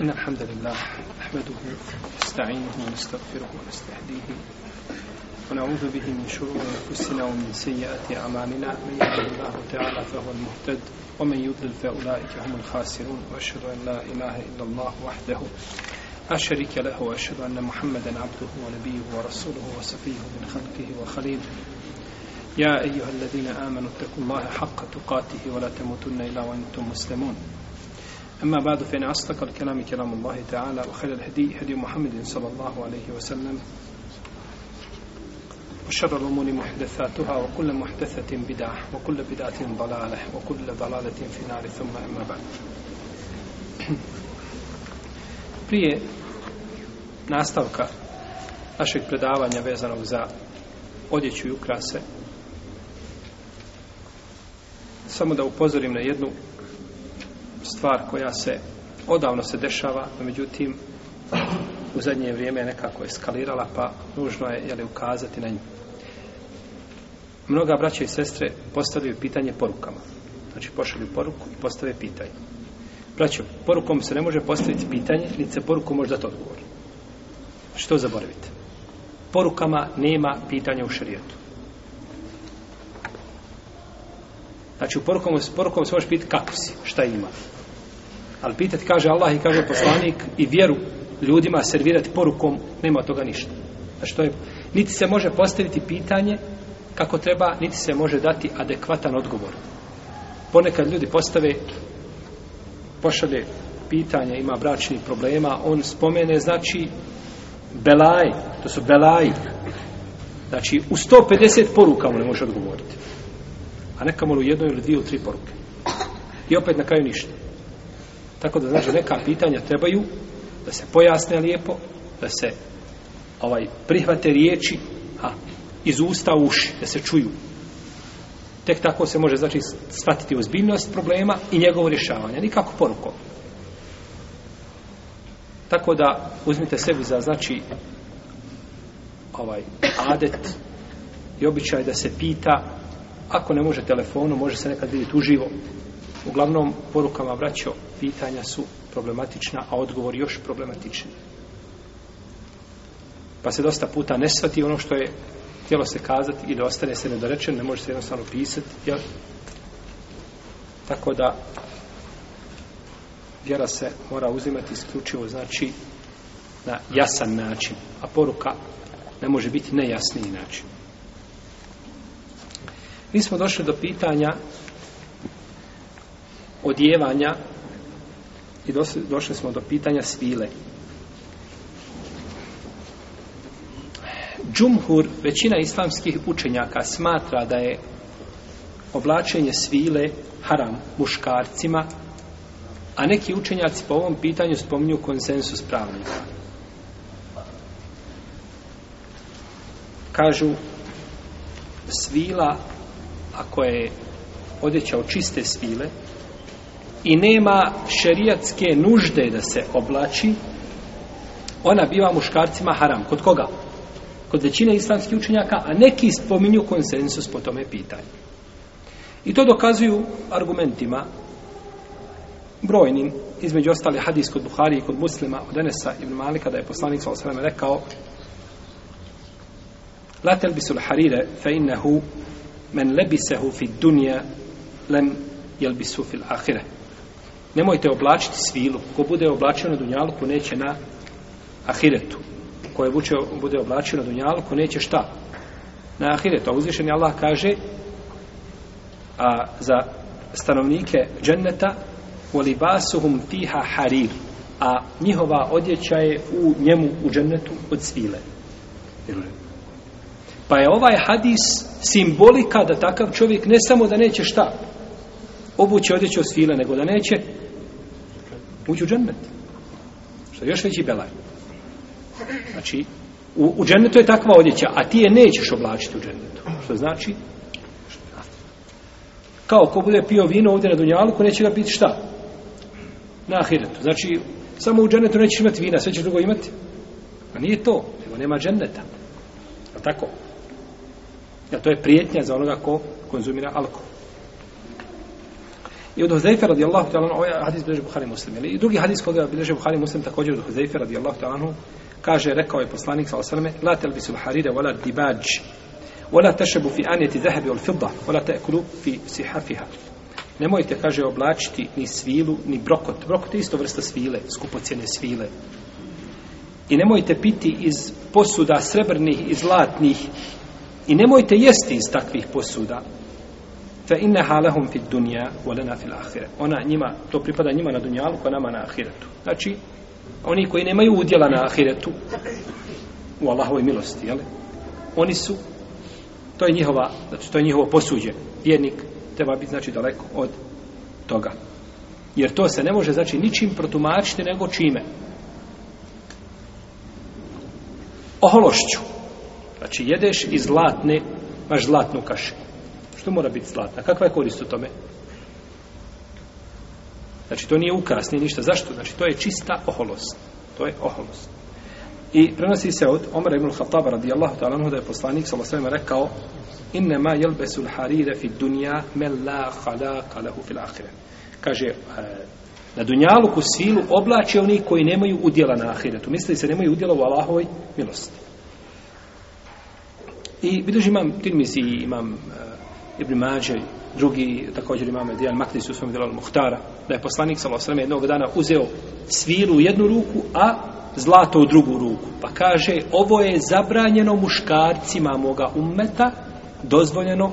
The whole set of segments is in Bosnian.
إن الحمد لله نحمده ونستعينه ونستغفره ونستهديه ونعوذ به من شرور أنفسنا ومن سيئات أعمالنا من يهده الله تعالى فهو المهتد ومن يضلل فأولئك هم الخاسرون وأشهد أن لا إله إلا الله وحده لا شريك له وأشهد أن محمدا عبده ونبيه ورسوله وصفيه من خلقه وخليله يا أيها الذين آمنوا اتقوا الله حق تقاته ولا تموتن إلا وأنتم مسلمون أما بعد فإن أصدق الكلام كلام الله تعالى وخير الهدي هدي محمد صلى الله عليه وسلم وشر الأمور محدثاتها وكل محدثة بدعة وكل بدعة ضلالة وكل ضلالة في النار ثم أما بعد بري ناستوك أشيك بدعوة نبيزا نوزا odjeću i ukrase. Samo da upozorim na jednu stvar koja se odavno se dešava, no međutim u zadnje vrijeme je nekako eskalirala, pa nužno je jeli, ukazati na nju. Mnoga braća i sestre postavljaju pitanje porukama. Znači, pošalju poruku i postave pitanje. Braćo, porukom se ne može postaviti pitanje, ni se poruku može dati odgovor. Što znači, zaboravite? Porukama nema pitanja u šarijetu. Znači, u porukom, porukom se može pitati kako si, šta ima. Ali pitati, kaže Allah i kaže poslanik i vjeru ljudima servirati porukom, nema toga ništa. Znači to je, niti se može postaviti pitanje kako treba, niti se može dati adekvatan odgovor. Ponekad ljudi postave, pošalje pitanje, ima bračnih problema, on spomene, znači, belaj, to su belaj, znači, u 150 poruka mu ne može odgovoriti. A nekamo u jednoj ili dvije ili tri poruke. I opet na kraju ništa. Tako da znači neka pitanja trebaju da se pojasne lijepo, da se ovaj prihvate riječi a iz usta u uši, da se čuju. Tek tako se može znači shvatiti ozbiljnost problema i njegovo rješavanje, nikako porukom. Tako da uzmite sebi za znači ovaj adet i običaj da se pita ako ne može telefonu, može se nekad vidjeti uživo. živo. Uglavnom, porukama vraćao, pitanja su problematična, a odgovor još problematični. Pa se dosta puta ne svati ono što je htjelo se kazati i da ostane se nedorečen, ne može se jednostavno pisati. Jel? Tako da, vjera se mora uzimati isključivo, znači, na jasan način, a poruka ne može biti nejasniji način. Mi smo došli do pitanja odjevanja i došli smo do pitanja svile. Džumhur, većina islamskih učenjaka smatra da je oblačenje svile haram muškarcima, a neki učenjaci po ovom pitanju spominju konsensus pravnika. Kažu svila, ako je odjeća od čiste svile, i nema šerijatske nužde da se oblači, ona biva muškarcima haram. Kod koga? Kod većine islamskih učenjaka, a neki spominju konsensus po tome pitanju. I to dokazuju argumentima brojnim, između ostale hadis kod Buhari i kod muslima od Enesa ibn Malika, da je poslanik sa osvrame rekao La telbisul harire fe innehu men lebisehu fi dunje lem jelbisu fil ahire nemojte oblačiti svilu ko bude oblačio na dunjalku neće na ahiretu ko je buče, bude oblačio na dunjalku neće šta na ahiretu a uzvišeni Allah kaže a za stanovnike dženneta volibasuhum tiha harir a njihova odjeća je u njemu u džennetu od svile pa je ovaj hadis simbolika da takav čovjek ne samo da neće šta obuće odjeću s file, nego da neće ući u džennet. Što je još veći belaj. Znači, u, u džennetu je takva odjeća, a ti je nećeš oblačiti u džennetu. Što znači? Kao ko bude pio vino ovdje na Dunjaluku, neće ga piti šta? Na Ahiretu. Znači, samo u džennetu nećeš imati vina, sve ćeš drugo imati. A nije to, nego nema dženneta. A tako? Ja, to je prijetnja za onoga ko konzumira alkohol. I od Huzeyfe radijallahu ta'ala, ovaj hadis bilježe Buhari muslim. Ili, I drugi hadis koga bilježe Buhari muslim također od Huzeyfe radijallahu ta'ala, kaže, rekao je poslanik sa osrme, la telbisu l'harire, wala dibađ, wala tešebu fi anjeti zahebi ol fidda, wala te'kulu fi sihafiha. Nemojte, kaže, oblačiti ni svilu, ni brokot. Brokot je isto vrsta svile, skupocijene svile. I nemojte piti iz posuda srebrnih i zlatnih. I nemojte jesti iz takvih posuda fa innaha lahum fi dunya wa lana fil akhirah ona njima to pripada njima na dunjalu ko nama na ahiretu znači oni koji nemaju udjela na ahiretu u Allahovoj milosti je oni su to je njihova znači to je njihovo posuđe vjernik treba biti znači daleko od toga jer to se ne može znači ničim protumačiti nego čime ohološću znači jedeš iz zlatne maš zlatnu kašiku Ne mora biti zlatna. Kakva je korist u tome? Znači, to nije ukras, nije ništa. Zašto? Znači, to je čista oholost. To je oholost. I prenosi se od Omara ibn Khattaba radijallahu ta'ala da je poslanik sa osvijem rekao innema jelbesul harire fi dunja me la halaka lehu fil ahire. Kaže, e, na dunjaluku silu oblače oni koji nemaju udjela na ahiretu. Misli se nemaju udjela u Allahovoj milosti. I vidiš imam tirmizi, imam uh, Ibn Mađe, drugi, također imamo Dijan Maknis u svom delu Muhtara, da je poslanik s.a.v. jednog dana uzeo sviru u jednu ruku, a zlato u drugu ruku. Pa kaže, ovo je zabranjeno muškarcima moga ummeta, dozvoljeno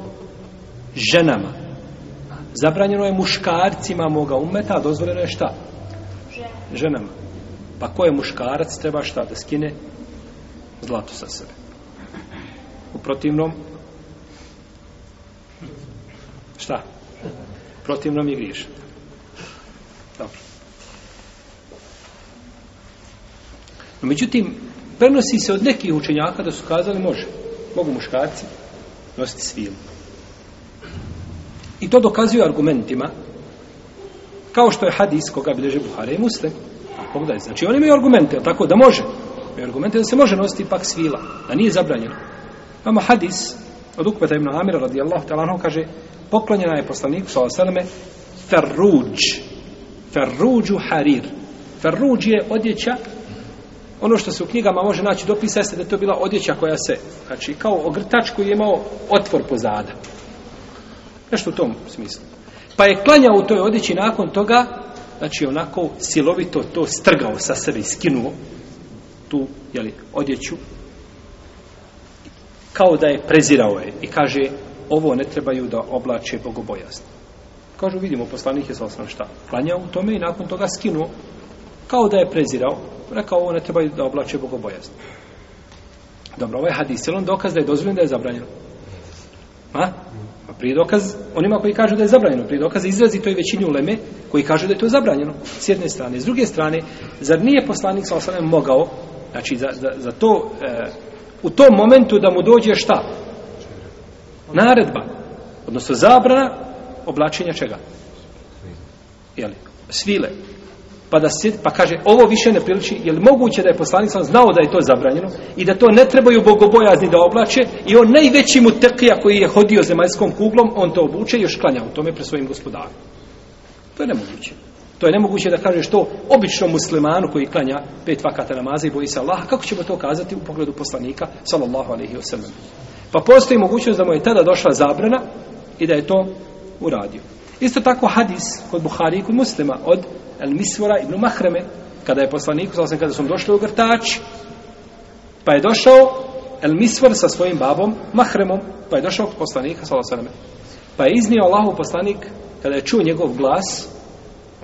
ženama. Zabranjeno je muškarcima moga ummeta, dozvoljeno je šta? Ženama. Pa ko je muškarac, treba šta? Da skine zlato sa sebe. U protivnom, šta? Protivno mi griješ. Dobro. No, međutim, prenosi se od nekih učenjaka da su kazali može. Mogu muškarci nositi svilu. I to dokazuju argumentima kao što je hadis koga bileže Buhare i Muslim. Pogledaj, znači oni imaju argumente, tako da može. Imaju argumente da se može nositi pak svila, da nije zabranjeno. Imamo hadis od Ukveta ibn Amira radijallahu ta'ala anhu kaže poklonjena je poslaniku sa osaleme ferruđ ferruđu harir ferruđ je odjeća ono što se u knjigama može naći dopisa jeste da je to bila odjeća koja se znači kao ogrtač koji je imao otvor pozada nešto u tom smislu pa je klanjao u toj odjeći nakon toga znači onako silovito to strgao sa sebe i skinuo tu jeli, odjeću kao da je prezirao je i kaže ovo ne trebaju da oblače bogobojasni. Kažu vidimo poslanik je sa osnovan šta. Klanjao u tome i nakon toga skinuo kao da je prezirao. Rekao ovo ne trebaju da oblače bogobojasni. Dobro, ovaj hadis je on dokaz da je dozvoljeno da je zabranjeno. Ha? Pa prije dokaz onima koji kažu da je zabranjeno. Prije dokaz izrazi toj većini uleme koji kažu da je to zabranjeno. S jedne strane. S druge strane, zar nije poslanik sa osnovan mogao Znači, za, za, za to e, u tom momentu da mu dođe šta? Naredba. Odnosno zabrana oblačenja čega? Jeli? Svile. Pa, da sjed, pa kaže, ovo više ne priliči, je li moguće da je poslanik sam znao da je to zabranjeno i da to ne trebaju bogobojazni da oblače i on najveći mu teklija koji je hodio zemaljskom kuglom, on to obuče i još klanja u tome pre svojim gospodarom. To je nemoguće. To je nemoguće da kaže što običnom muslimanu koji klanja pet vakata namaza i boji se Allaha, kako ćemo to kazati u pogledu poslanika, sallallahu alaihi wasallam. Pa postoji mogućnost da mu je tada došla zabrana i da je to uradio. Isto tako hadis kod Buhari i kod muslima od El Misvora ibn Mahreme, kada je poslanik, sallallahu kada su došli u grtač, pa je došao El Misvor sa svojim babom Mahremom, pa je došao kod poslanika, sallallahu Pa je iznio Allahu poslanik, kada je čuo njegov glas,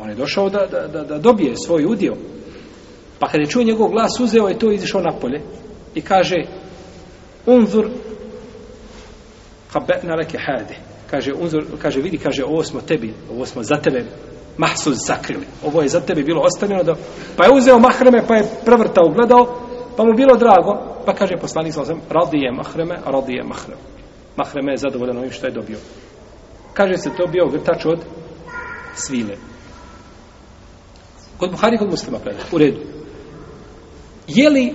On je došao da, da, da, da dobije svoj udio. Pa kada je čuo njegov glas, uzeo je to i izišao napolje. I kaže, unzur, habetna reke hade. Kaže, unzur, kaže, vidi, kaže, ovo smo tebi, ovo smo za tebe mahsuz sakrili. Ovo je za tebe bilo ostavljeno. Da... Pa je uzeo mahreme, pa je prevrtao, gledao, pa mu bilo drago. Pa kaže, poslanik sam, radi je mahreme, radi je mahreme. Mahreme je zadovoljeno ovim što je dobio. Kaže se, to bio vrtač od svile. Kod Buhari kod muslima predaje. U redu. Je li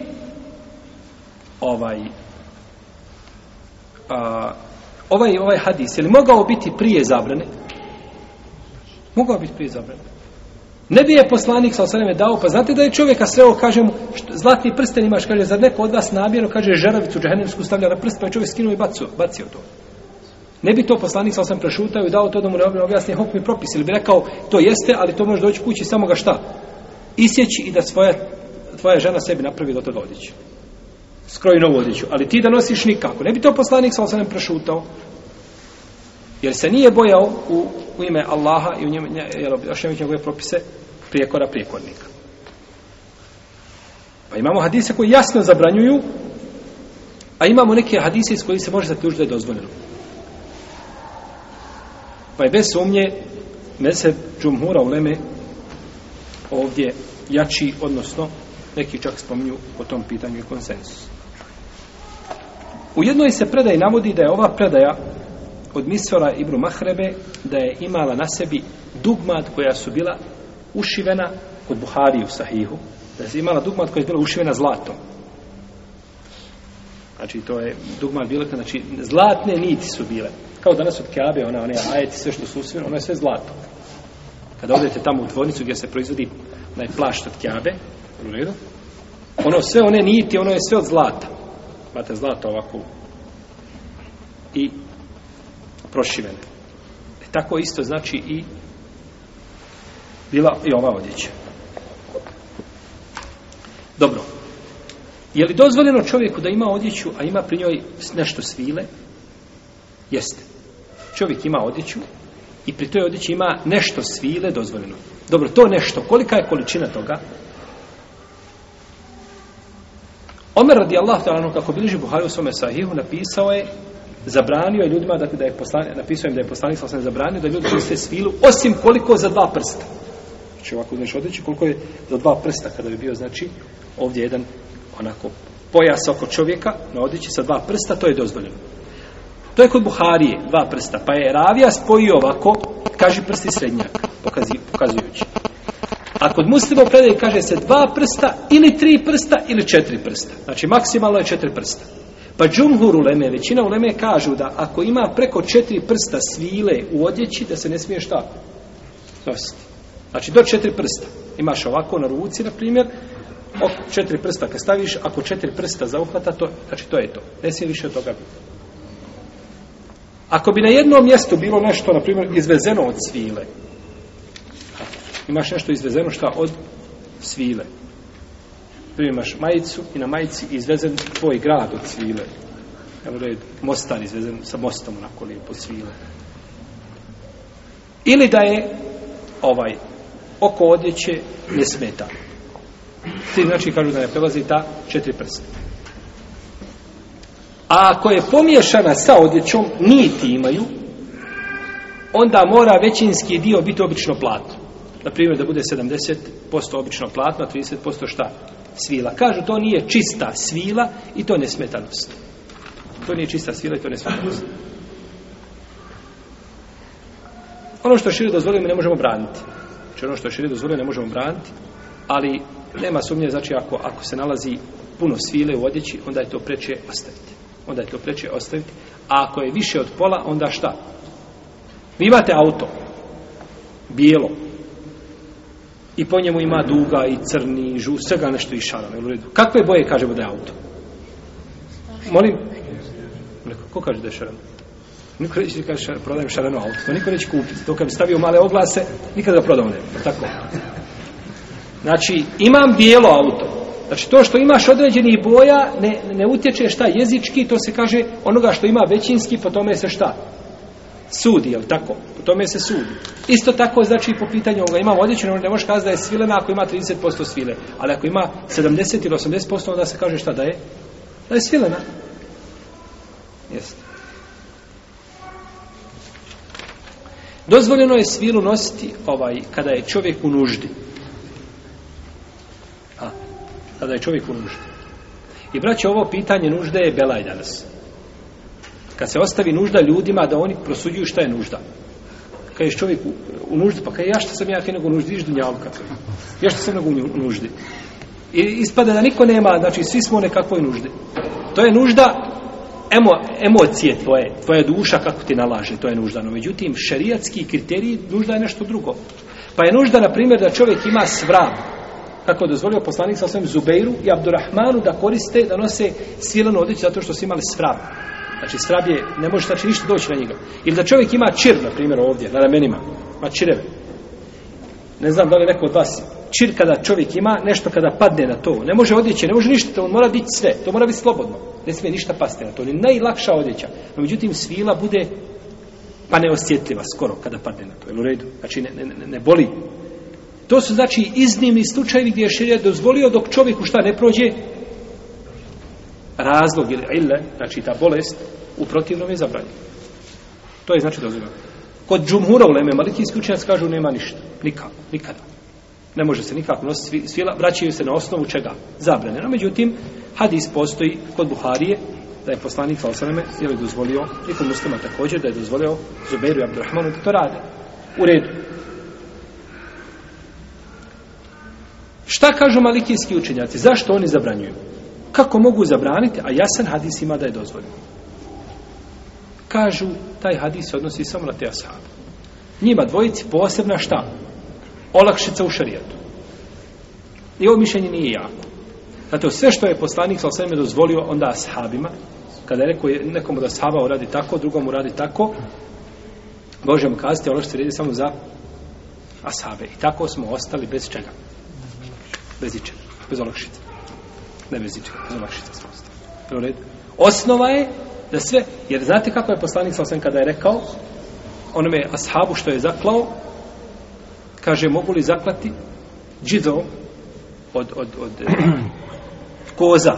ovaj a, ovaj, ovaj hadis, je li mogao biti prije zabrane? Mogao biti prije zabrane. Ne bi je poslanik sa osaneme dao, pa znate da je čovjeka sve ovo, kaže mu, što, zlatni prsten imaš, kaže, zar neko od vas nabijeno, kaže, žaravicu džahenevsku stavlja na prst, pa je čovjek skinuo i bacio, bacio to. Ne bi to poslanik sa osaneme prešutao i dao to da mu ne objasni, hop mi propis, ili bi rekao, to jeste, ali to može doći kući samo ga šta, isjeći i da svoja, tvoja žena sebi napravi do toga odjeću. Skroji novu odjeću. Ali ti da nosiš nikako. Ne bi to poslanik sa osanem prešutao. Jer se nije bojao u, u ime Allaha i u njemu, nje, jel, još njemu njegove propise prijekora prijekornika. Pa imamo hadise koji jasno zabranjuju, a imamo neke hadise iz koji se može zaključiti da je dozvoljeno. Pa je bez sumnje, ne se džumhura u leme ovdje jači, odnosno neki čak spominju o tom pitanju konsensus. U jednoj se predaj navodi da je ova predaja od Misora Ibn Mahrebe da je imala na sebi dugmat koja su bila ušivena kod Buhari u Sahihu, da je imala dugmat koja je bila ušivena zlatom. Znači, to je dugmat bilo, znači, zlatne niti su bile. Kao danas od Keabe, one, one ajeti, sve što su usivene, ono je sve zlato. Kada odete tamo u tvornicu gdje se proizvodi onaj plašt od kjabe, u redu, ono sve, one niti, ono je sve od zlata. Imate zlata ovako i prošivene. E, tako isto znači i bila i ova odjeća. Dobro. Je li dozvoljeno čovjeku da ima odjeću, a ima pri njoj nešto svile? Jeste. Čovjek ima odjeću i pri toj odjeći ima nešto svile dozvoljeno. Dobro, to nešto. Kolika je količina toga? Omer radijallahu ta'ala, kako bilježi Buhari u svome sahihu, napisao je, zabranio je ljudima, dakle, da je poslan, napisao im da je poslanik sa zabranio, da ljudi puste svilu, osim koliko za dva prsta. Znači, ovako, znači, odreći koliko je za dva prsta, kada bi bio, znači, ovdje jedan, onako, pojas oko čovjeka, na odreći sa dva prsta, to je dozvoljeno. To je kod Buharije, dva prsta, pa je Ravija spojio ovako, kaže prsti srednjaka pokazujući. A kod muslima u predaju kaže se dva prsta ili tri prsta ili četiri prsta. Znači maksimalno je četiri prsta. Pa džumhur u leme, većina u leme kažu da ako ima preko četiri prsta svile u odjeći, da se ne smije šta? Nositi. Znači do četiri prsta. Imaš ovako na ruci, na primjer, oko četiri prsta kad staviš, ako četiri prsta zauhvata, to, znači to je to. Ne smije više od toga biti. Ako bi na jednom mjestu bilo nešto, na primjer, izvezeno od svile, imaš nešto izvezeno šta od svile. Primaš majicu i na majici izvezen tvoj grad od svile. Evo red, mostar izvezen sa mostom onako lijepo svile. Ili da je ovaj oko odjeće ne smeta. Ti znači kažu da ne prelazi ta četiri prsta. A ako je pomiješana sa odjećom, niti imaju, onda mora većinski dio biti obično platno na primjer da bude 70% obično platno, 30% šta? Svila. Kažu to nije čista svila i to nesmetanost. To nije čista svila i to nesmetanost. Ono što šire dozvoli mi ne možemo braniti. Znači ono što šire dozvoli ne možemo braniti, ali nema sumnje, znači ako, ako se nalazi puno svile u odjeći, onda je to preče ostaviti. Onda je to preče ostaviti. A ako je više od pola, onda šta? Vi imate auto, bijelo, I po njemu ima duga i crni i žu, svega nešto i šaran, u redu. Kakve boje kažemo da je auto? Molim? Neko, ko kaže da je šaran? Niko neće kaže šaran, prodajem šarano auto, to niko neće kupiti. To kad bi stavio male oglase, nikad ga prodao ne. Tako. Znači, imam bijelo auto. Znači, to što imaš određenih boja, ne, ne utječe šta jezički, to se kaže onoga što ima većinski, po tome se šta? sudi, je li tako? U tome se sudi. Isto tako, znači, i po pitanju ovoga, imam odjeću, ne možeš kazati da je svilena ako ima 30% svile, ali ako ima 70 ili 80%, onda se kaže šta da je? Da je svilena. Jeste. Dozvoljeno je svilu nositi ovaj, kada je čovjek u nuždi. A, kada je čovjek u nuždi. I braće, ovo pitanje nužde je belaj danas kad se ostavi nužda ljudima da oni prosuđuju šta je nužda kažeš čovjek u, u nuždi pa kaže ja šta sam ja kaj nego nuždi išdu njavka ja šta sam nego u nuždi i ispada da niko nema znači svi smo u nekakvoj nuždi to je nužda emo, emocije tvoje, tvoja duša kako ti nalaže, to je nužda. No, međutim, šerijatski kriteriji, nužda je nešto drugo. Pa je nužda, na primjer, da čovjek ima svram, kako je dozvolio poslanik sa svojim Zubeiru i Abdurrahmanu da koriste, da nose silanu odjeću zato što su imali svram. Znači slab je, ne može znači ništa doći na njega. Ili da čovjek ima čir, na primjer, ovdje, na ramenima, ima čireve. Ne znam da li neko od vas čir kada čovjek ima, nešto kada padne na to, ne može odjeći, ne može ništa, on mora biti sve, to mora biti slobodno. Ne smije ništa pasti na to, on je najlakša odjeća. No, međutim, svila bude pa neosjetljiva skoro kada padne na to, je u redu? Znači, ne, ne, ne, ne boli. To su znači iznimni slučajevi gdje je širija dozvolio dok čovjeku šta ne prođe, razlog ili ille, znači ta bolest, u protivnom je zabranjena. To je znači dozirano. Kod džumhura u Leme Malikijski učenjac kažu nema ništa. Nikako, nikada. Ne može se nikako nositi svila, vraćaju se na osnovu čega? Zabrane. No, međutim, hadis postoji kod Buharije, da je poslanik sa osaneme, je li dozvolio, i kod muslima također, da je dozvolio Zuberu i Abdurrahmanu da to rade. U redu. Šta kažu malikijski učenjaci? Zašto oni zabranjuju? Kako mogu zabraniti, a jasan hadis ima da je dozvoljen? Kažu, taj hadis odnosi samo na te ashabe. Njima dvojici posebna šta? Olakšica u šarijetu. I ovo mišljenje nije jako. Zato sve što je poslanik sa osvijem dozvolio onda ashabima, kada je rekao nekomu da ashaba uradi tako, drugom uradi tako, Bože mu kazati, ono što se redi samo za ashabe. I tako smo ostali bez čega? Bez ičega. Bez olakšica ne bez ničega, bez olakšica sve ostalo. Osnova je da sve, jer znate kako je poslanik sa osam kada je rekao, onome ashabu što je zaklao, kaže, mogu li zaklati džidzo od, od, od eh, koza?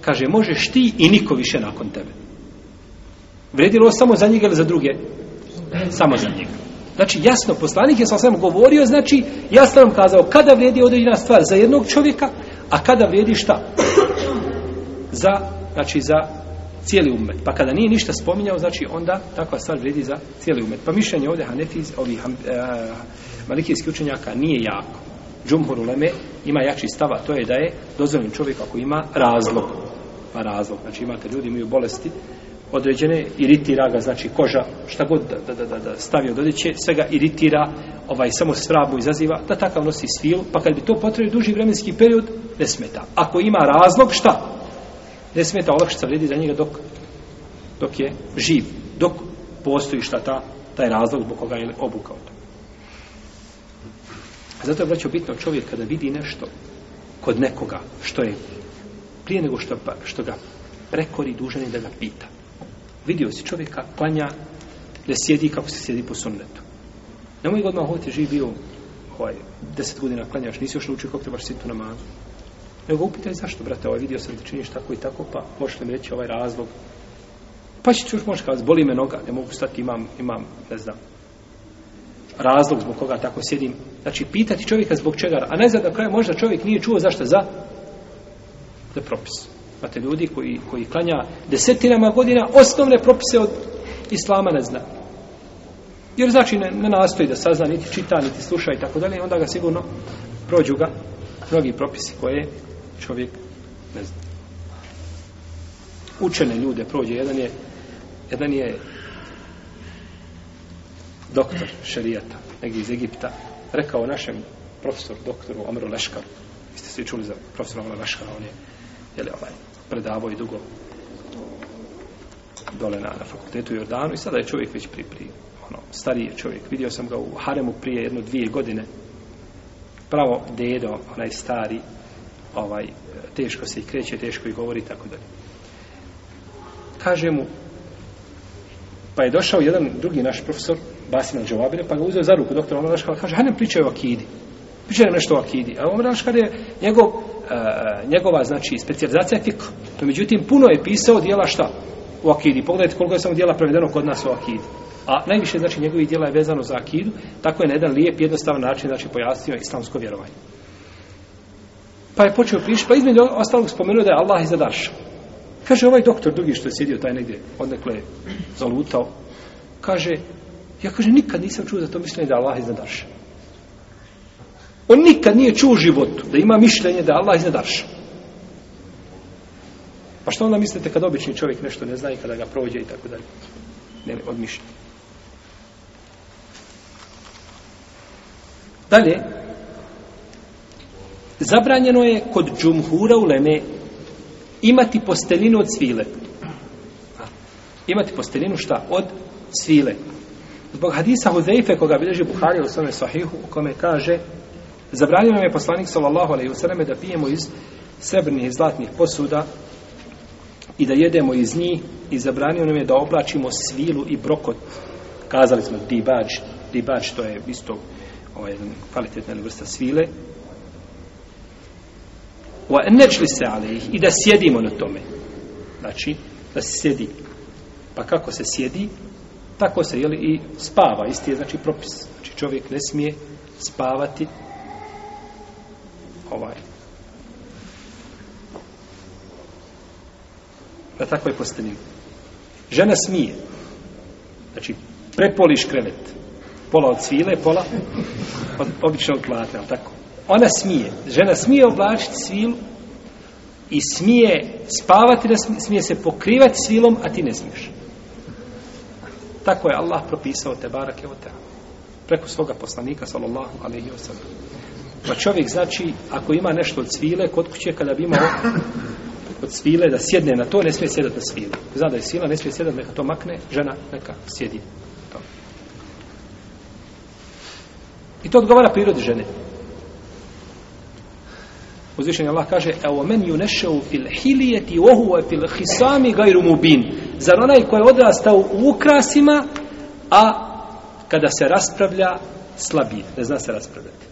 Kaže, možeš ti i niko više nakon tebe. Vredilo samo za njega ili za druge? Samo za njega. Znači, jasno, poslanik je sa osam govorio, znači, jasno nam kazao, kada vredi određena stvar za jednog čovjeka, A kada vrijedi šta? Za, znači za cijeli umet. Pa kada nije ništa spominjao, znači onda takva stvar vredi za cijeli umet. Pa mišljenje ovdje Hanefiz, ovih eh, malikijski učenjaka, nije jako. Džumhur Leme ima jači stava, to je da je dozvoljen čovjek ako ima razlog. Pa razlog. Znači imate ljudi imaju bolesti, određene, iritira ga, znači koža, šta god da, da, da, da stavi od odjeće, sve ga iritira, ovaj, samo svrabu izaziva, da takav nosi svil, pa kad bi to potrebi duži vremenski period, ne smeta. Ako ima razlog, šta? Ne smeta, olakšica vredi za njega dok, dok je živ, dok postoji šta ta, taj razlog zbog koga je obukao to. Zato je vraćao bitno čovjek kada vidi nešto kod nekoga što je prije nego što, pa, što ga prekori dužan je da ga pita vidio si čovjeka klanja da sjedi kako se sjedi po sunnetu. Na moj godinu ovdje živi bio ovaj, deset godina klanjaš, nisi još naučio kako trebaš sjediti na namazu. Nego upitaj zašto, brate, ovaj vidio sam da činiš tako i tako, pa možeš li mi reći ovaj razlog? Pa će čuš, možeš kazi, boli me noga, ne mogu stati, imam, imam, ne znam, razlog zbog koga tako sjedim. Znači, pitati čovjeka zbog čega, a ne znam da kraj možda čovjek nije čuo zašto za, za propisu. Imate ljudi koji, koji klanja desetinama godina osnovne propise od islama ne zna. Jer znači ne, ne nastoji da sazna, niti čita, niti sluša i tako dalje, onda ga sigurno prođu ga mnogi propisi koje čovjek ne zna. Učene ljude prođe, jedan je, jedan je doktor šerijata, negdje iz Egipta, rekao našem profesoru, doktoru Omeru Leškaru, vi ste svi čuli za profesora Omeru Leškaru, on je, je li ovaj, predavao i dugo dole na, na fakultetu Jordanu i sada je čovjek već pri, pri ono, stariji je čovjek. Vidio sam ga u haremu prije jedno dvije godine. Pravo dedo, onaj stari, ovaj, teško se i kreće, teško i govori, tako dalje. Kaže mu, pa je došao jedan drugi naš profesor, Basim Al-đavabire, pa ga uzeo za ruku, doktor Omer Raškar, kaže, hajde nam pričaj o akidi. Pričaj nam nešto o akidi. A Omer Raškar je njegov E, njegova znači specijalizacija fik. No, međutim puno je pisao djela šta u akidi. Pogledajte koliko je samo djela prevedeno kod nas u akidi. A najviše znači njegovi djela je vezano za akidu, tako je na jedan lijep jednostavan način znači pojasnio islamsko vjerovanje. Pa je počeo pričati, pa između ostalog spomenuo da je Allah iza darša. Kaže ovaj doktor drugi što je sjedio taj negdje odnekle zalutao, kaže, ja kaže nikad nisam čuo za to mišljenje da je Allah iza darša. On nikad nije čuo u životu da ima mišljenje da Allah iznad arša. Pa što onda mislite kad obični čovjek nešto ne zna i kada ga prođe i tako dalje? Ne, od mišljenja. Dalje, zabranjeno je kod džumhura u Leme imati postelinu od svile. Imati postelinu šta? Od svile. Zbog hadisa Huzeife koga bilježi Buhari u svome sahihu u kome kaže Zabranio nam je poslanik sallallahu alejhi ve selleme da pijemo iz srebrnih i zlatnih posuda i da jedemo iz njih i zabranio nam je da oblačimo svilu i brokot. Kazali smo dibač, dibač to je isto ovaj jedan kvalitetna vrsta svile. Wa annajlis alayh i da sjedimo na tome. Znači da se sjedi. Pa kako se sjedi? Tako se jeli i spava, isti je znači propis. Znači čovjek ne smije spavati ovaj. Da tako je postanio. Žena smije. Znači, prepoliš krevet. Pola od svile, pola od običnog plata, ali tako. Ona smije. Žena smije oblačiti svilu i smije spavati, da smije se pokrivati svilom, a ti ne smiješ. Tako je Allah propisao te barake o te preko svoga poslanika sallallahu alejhi ve sellem Pa čovjek, znači, ako ima nešto od svile, kod kuće, kada bi imao od svile, da sjedne na to, ne smije sjedati na svile. Zna da je sila, ne smije sjedati, neka to makne, žena neka sjedi. To. I to odgovara prirodi žene. Uzvišen Allah kaže, evo men ju nešeu fil hilijeti ohuva fil hisami gajru mubin. Zar onaj koji je odrastao u ukrasima, a kada se raspravlja, slabije. Ne zna se raspravljati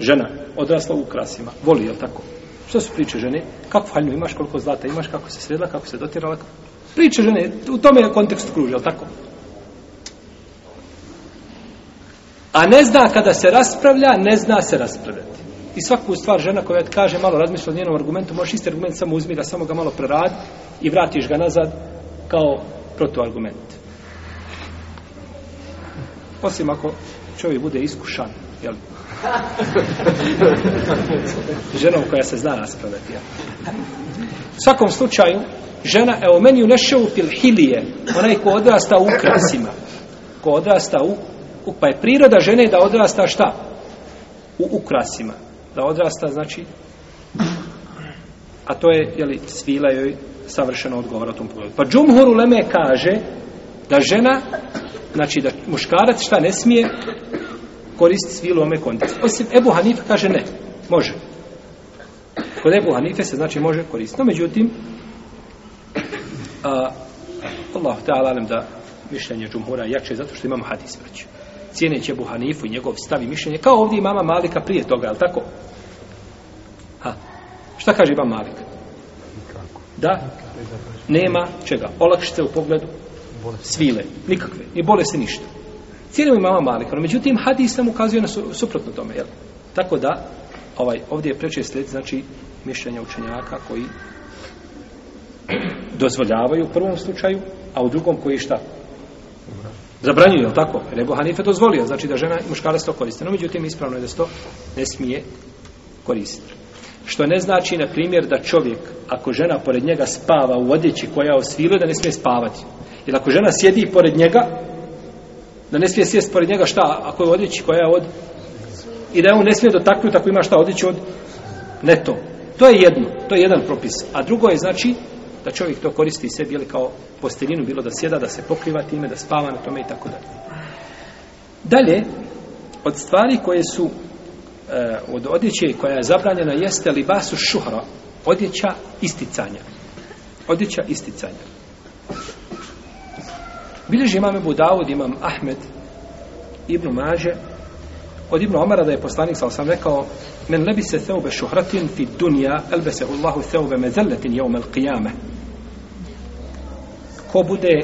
žena odrasla u krasima, voli, je tako? Što su priče žene? Kako haljnu imaš, koliko zlata imaš, kako se sredla, kako se dotirala? Priče žene, u tome je kontekst kruži, je tako? A ne zna kada se raspravlja, ne zna se raspravljati. I svaku stvar žena koja ti kaže, malo razmisli o njenom argumentu, možeš isti argument samo uzmi da samo ga malo prerad i vratiš ga nazad kao protuargument. Osim ako čovjek bude iskušan, jel? ženom koja se zna raspravljati. U svakom slučaju, žena, evo, meni u nešavu pilhilije, onaj ko odrasta u ukrasima, ko odrasta u, u pa je priroda žene da odrasta šta? U ukrasima. Da odrasta, znači, a to je, jeli, svila joj savršeno odgovor o tom pogledu. Pa Džumhur Leme kaže da žena, znači da muškarac šta ne smije koristi svilu ome kontekstu. Osim Ebu Hanife kaže ne, može. Kod Ebu Hanife se znači može koristiti. No, međutim, a, Allah te alalem da mišljenje džumhura je jače zato što imamo hadis vrć. Cijeneće Ebu Hanifu i njegov stavi mišljenje, kao ovdje imama Malika prije toga, ali tako? Ha. Šta kaže imam Malik? Da? Nema čega. Olakšite u pogledu? Svile. Nikakve. I bolesti ništa cijenimo imama Malika, no međutim hadis nam ukazuje na su, suprotno tome, jel? Tako da, ovaj, ovdje je preče sled, znači, mišljenja učenjaka koji dozvoljavaju u prvom slučaju, a u drugom koji šta? Zabranjuju, jel tako? Jer Ebu Hanife dozvolio, znači da žena i muškarac to koriste. No, međutim, ispravno je da se to ne smije koristiti. Što ne znači, na primjer, da čovjek, ako žena pored njega spava u odjeći koja osvilo, da ne smije spavati. Jer ako žena sjedi pored njega, da ne smije sjest pored njega šta, ako je odjeći, koja je od... I da je on ne smije dotaknut ako ima šta odjeći od... Ne to. To je jedno, to je jedan propis. A drugo je znači da čovjek to koristi sebi ili kao posteljinu, bilo da sjeda, da se pokriva time, da spava na tome i tako dalje. Dalje, od stvari koje su e, od odjeće koja je zabranjena jeste libasu šuhra, odjeća isticanja. Odjeća isticanja. Bilježi imam Ebu Dawud, imam Ahmed, Ibnu Maže, od Ibnu Omara da je poslanik sa osam rekao Men lebi se theube šuhratin fi dunja, elbe se Allahu theube mezelletin jeum el qiyame. Ko bude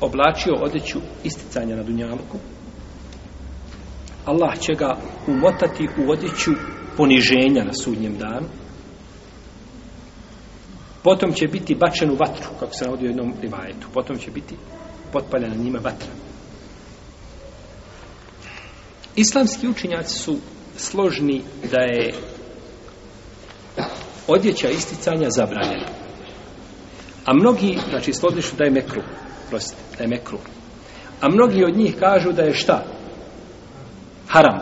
oblačio odeću isticanja na dunjalku, Allah će ga umotati u odeću poniženja na sudnjem danu, potom će biti bačen u vatru, kako se navodi u jednom rivajetu. Potom će biti potpaljena njima vatra. Islamski učinjaci su složni da je odjeća isticanja zabranjena. A mnogi, znači složni su da je mekru, prostite, da je mekru. A mnogi od njih kažu da je šta? Haram.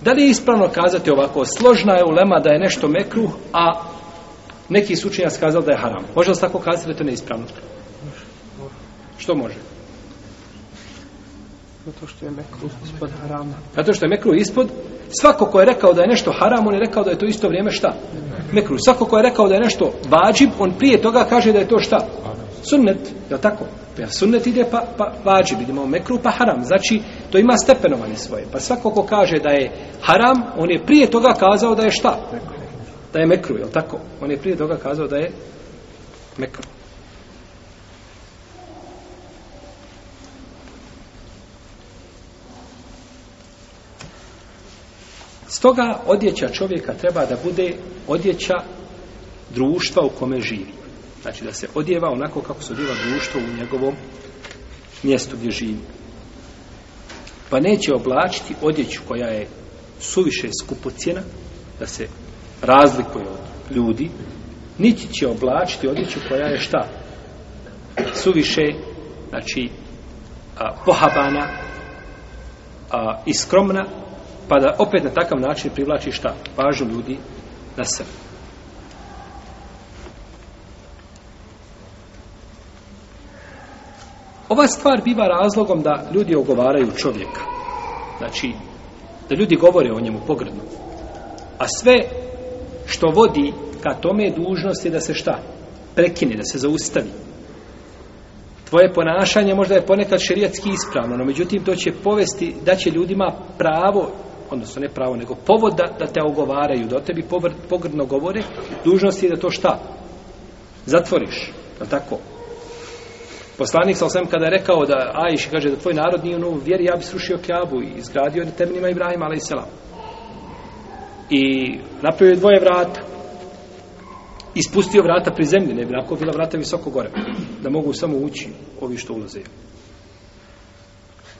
Da li je ispravno kazati ovako, složna je ulema da je nešto mekruh, a neki sučenjac kazali da je haram. Može li se tako kazati da je to neispravno? Što može? Zato što je mekru ispod harama. Zato što je mekru ispod, svako ko je rekao da je nešto haram, on je rekao da je to isto vrijeme šta? Mekru. Svako ko je rekao da je nešto vađib, on prije toga kaže da je to šta? Sunnet, je li tako? Ja pa sunnet ide pa, pa vađib, idemo mekru pa haram. Znači, to ima stepenovanje svoje. Pa svako ko kaže da je haram, on je prije toga kazao da je šta? Mekru da je mekru, je tako? On je prije toga kazao da je mekru. Stoga odjeća čovjeka treba da bude odjeća društva u kome živi. Znači da se odjeva onako kako se odjeva društvo u njegovom mjestu gdje živi. Pa neće oblačiti odjeću koja je suviše skupocijena, da se razlikuje od ljudi, niti će oblačiti odjeću koja je šta? Suviše, znači, a, pohabana a, i skromna, pa da opet na takav način privlači šta? Pažu ljudi na sebe. Ova stvar biva razlogom da ljudi ogovaraju čovjeka. Znači, da ljudi govore o njemu pogrdno. A sve što vodi ka tome dužnosti da se šta? Prekine, da se zaustavi. Tvoje ponašanje možda je ponekad šerijatski ispravno, no međutim to će povesti da će ljudima pravo, odnosno ne pravo, nego povod da, da te ogovaraju, da o tebi pogrdno govore, dužnosti je da to šta? Zatvoriš, je tako? Poslanik sa osvijem kada je rekao da Ajši kaže da tvoj narod nije u novu vjeri, ja bi srušio Kjabu i izgradio na temenima Ibrahima, ali i selam i napravio je dvoje vrata ispustio vrata pri zemlji, ne bi nakon bila vrata visoko gore, da mogu samo ući ovi što ulaze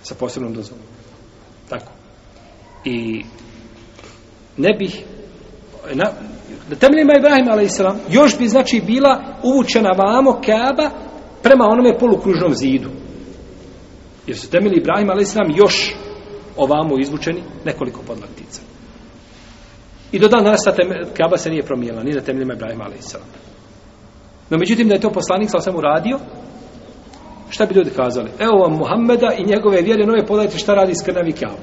sa posebnom dozvom. Tako. I ne bih na, na temeljima Ibrahima, ali islam, još bi znači bila uvučena vamo Keaba prema onome polukružnom zidu. Jer su temelji Ibrahima, ali islam, još ovamo izvučeni nekoliko podlaktica. I do dan danas ta Kaba se nije promijenila, ni na temeljima Ibrahima a.s. No međutim da je to poslanik sa osam uradio, šta bi ljudi kazali? Evo vam Muhammeda i njegove vjere nove podajte šta radi skrnavi Kaba.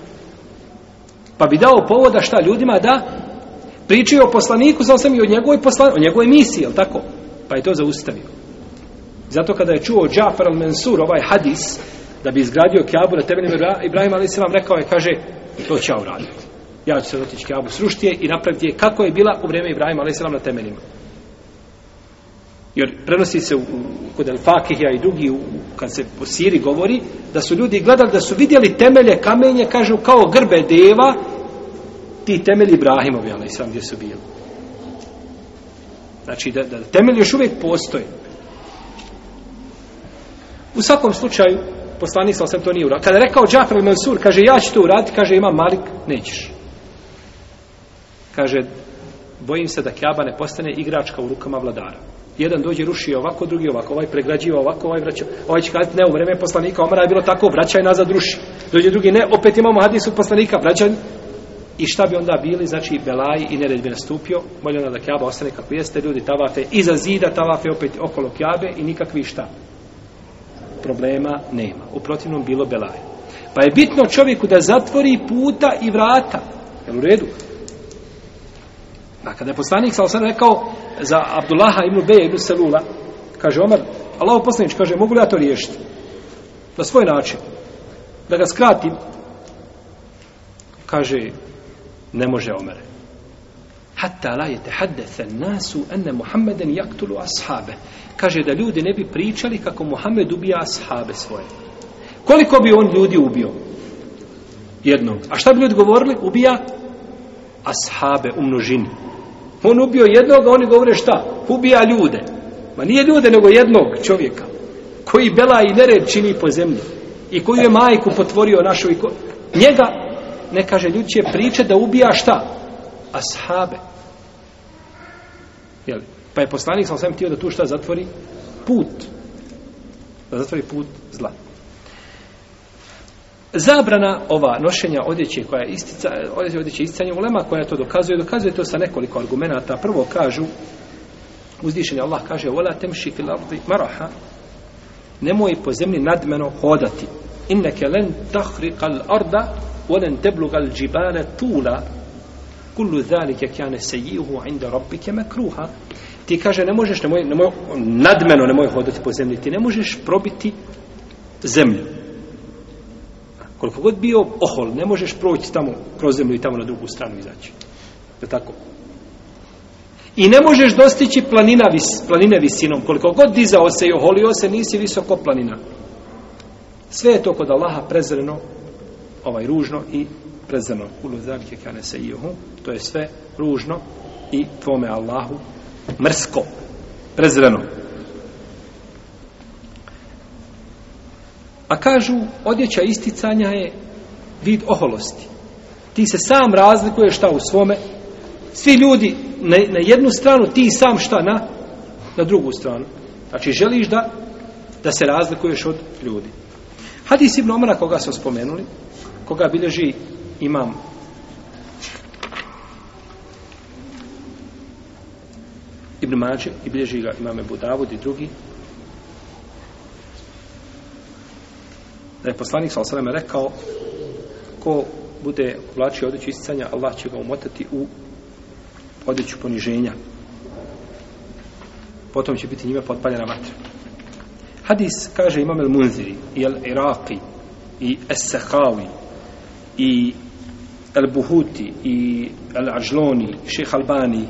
Pa bi dao povoda šta ljudima da pričaju o poslaniku sa osam i o njegovoj, poslan... o njegovoj misiji, jel tako? Pa je to zaustavio. Zato kada je čuo Džafar al-Mansur ovaj hadis da bi izgradio Kaabu na temeljima Ibrahima, ali se vam rekao je, kaže, to će uraditi ja ću se dotići Kjabu srušiti je i napraviti je kako je bila u vrijeme Ibrahima a.s. na temeljima. Jer prenosi se u, kod El Fakihja i drugi u, kad se po Siri govori da su ljudi gledali da su vidjeli temelje kamenje kažu kao grbe deva ti temelji Ibrahimovi a.s. gdje su bili. Znači da, da temelj još uvijek postoje. U svakom slučaju, poslanik sam to nije uradio. Kada je rekao Džafar Mansur, kaže ja ću to uraditi, kaže ima Malik, nećeš kaže, bojim se da Kjaba ne postane igračka u rukama vladara. Jedan dođe, ruši ovako, drugi ovako, ovaj pregrađiva ovako, ovaj vraća. Ovaj će kazati, ne, u vreme poslanika Omara je bilo tako, vraćaj nazad, ruši. Dođe drugi, ne, opet imamo hadisu poslanika, vraćaj. I šta bi onda bili, znači, Belaj i Nered bi nastupio, molim da Kjaba ostane kako jeste, ljudi tavafe iza zida, tavafe opet okolo Kjabe i nikakvi šta. Problema nema. U protivnom bilo Belaj. Pa je bitno čovjeku da zatvori puta i vrata. Jel u redu? Da, kada je poslanik sa osam rekao za Abdullaha ibn Beja ibn Selula, kaže Omer, Allah poslanič, kaže, mogu li ja to riješiti? Na svoj način. Da ga skratim. Kaže, ne može Omere. Hatta la je tehaddethe nasu ene Muhammeden jaktulu ashabe. Kaže, da ljudi ne bi pričali kako Muhammed ubija ashabe svoje. Koliko bi on ljudi ubio? Jednog. A šta bi ljudi govorili? Ubija ashabe u množini. On ubio jednog, a oni govore šta? Ubija ljude. Ma nije ljude, nego jednog čovjeka. Koji bela i nered čini po zemlji. I koju je majku potvorio našu. I ko... Njega, ne kaže, ljud će priče da ubija šta? Ashabe. Jel? Pa je poslanik sam sam htio da tu šta zatvori? Put. Da zatvori put zlata. Zabrana ova nošenja odjeće koja je istica, odjeće, odjeće isticanje ulema koja to dokazuje, dokazuje to sa nekoliko argumenta. Prvo kažu, uzdišenje Allah kaže, وَلَا تَمْشِ فِي الْأَرْضِ مَرَحَ Nemoj po zemlji nadmeno hodati. إِنَّكَ لَنْ تَحْرِقَ الْأَرْضَ وَلَنْ تَبْلُغَ الْجِبَالَ تُولَ كُلُّ ذَلِكَ كَانَ سَيِّهُ عِنْدَ رَبِّكَ مَكْرُوهَ Ti kaže, ne možeš, nemoj, nemoj, nadmeno nemoj hodati po zemlji, ti ne možeš probiti zemlju. Koliko god bio ohol, ne možeš proći tamo kroz zemlju i tamo na drugu stranu izaći. Je tako? I ne možeš dostići planina vis, planine visinom. Koliko god dizao se i oholio se, nisi visoko planina. Sve je to kod Allaha prezreno, ovaj ružno i prezreno. Kulu zarike kane se ihu. To je sve ružno i tvome Allahu mrsko, prezreno. A kažu, odjeća isticanja je vid oholosti. Ti se sam razlikuješ šta u svome. Svi ljudi na, na jednu stranu, ti sam šta na, na drugu stranu. Znači, želiš da, da se razlikuješ od ljudi. Hadis Ibn Omara, koga smo spomenuli, koga bilježi imam Ibn Mađe, i bilježi ga imame Budavud i drugi, da je poslanik sa osreme rekao ko bude vlačio odjeću isticanja, Allah će ga umotati u odjeću poniženja. Potom će biti njime potpaljena vatra. Hadis kaže imam el Munziri i el Iraqi i el Sehawi i el Buhuti i el Ažloni, ših Albani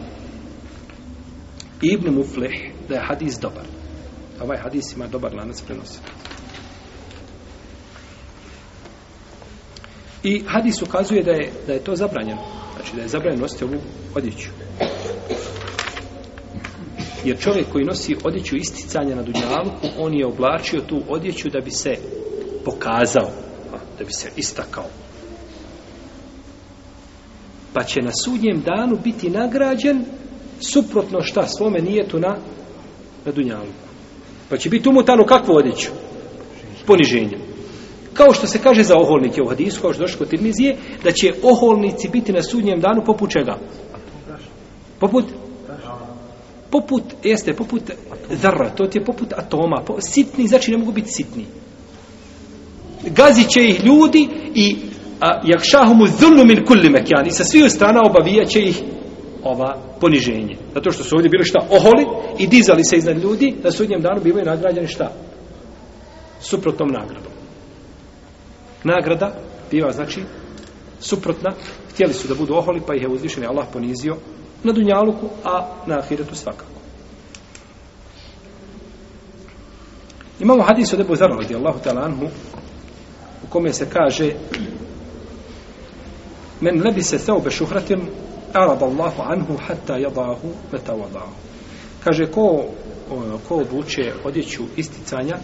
i Ibn Muflih da je hadis dobar. Ovaj hadis ima dobar lanac prenosi. I hadis ukazuje da je, da je to zabranjeno. Znači da je zabranjeno nositi ovu odjeću. Jer čovjek koji nosi odjeću isticanja na dunjavku, on je oblačio tu odjeću da bi se pokazao, da bi se istakao. Pa će na sudnjem danu biti nagrađen suprotno šta svome nije tu na, na dunjavku. Pa će biti umutano kakvu odjeću? Poniženjem kao što se kaže za oholnike u hadisu, kao što došlo kod Tirmizije, da će oholnici biti na sudnjem danu poput čega? Poput? Poput, jeste, poput zara, to ti je poput atoma. Po, sitni, znači ne mogu biti sitni. Gazit će ih ljudi i a, jakšahumu zunnu min kulli mekjan i sa sviju strana obavijat će ih ova poniženje. Zato što su ovdje bili šta? Oholi i dizali se iznad ljudi, na sudnjem danu bivaju nagrađeni šta? Suprotnom nagradom nagrada biva znači suprotna htjeli su da budu oholi pa ih je uzvišeni Allah ponizio na dunjaluku a na ahiretu svakako imamo hadis od Ebu Zara radi Allahu ta'ala anhu u kome se kaže men lebi se seube šuhratim arad Allahu anhu hatta jadahu veta wadahu kaže ko, ko obuče odjeću isticanja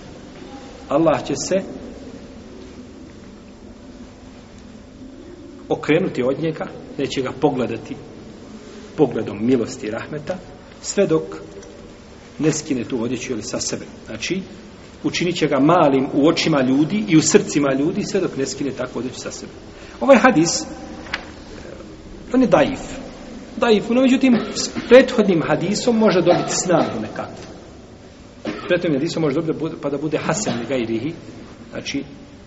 Allah će se okrenuti od njega, neće ga pogledati pogledom milosti i rahmeta, sve dok ne skine tu odjeću ili sa sebe. Znači, učinit će ga malim u očima ljudi i u srcima ljudi, sve dok ne skine takvu odjeću sa sebe. Ovaj hadis, e, on je daif. Daif, no međutim, s prethodnim hadisom može dobiti snagu nekakvu. S prethodnim hadisom može dobiti pa da bude hasan gajrihi, znači,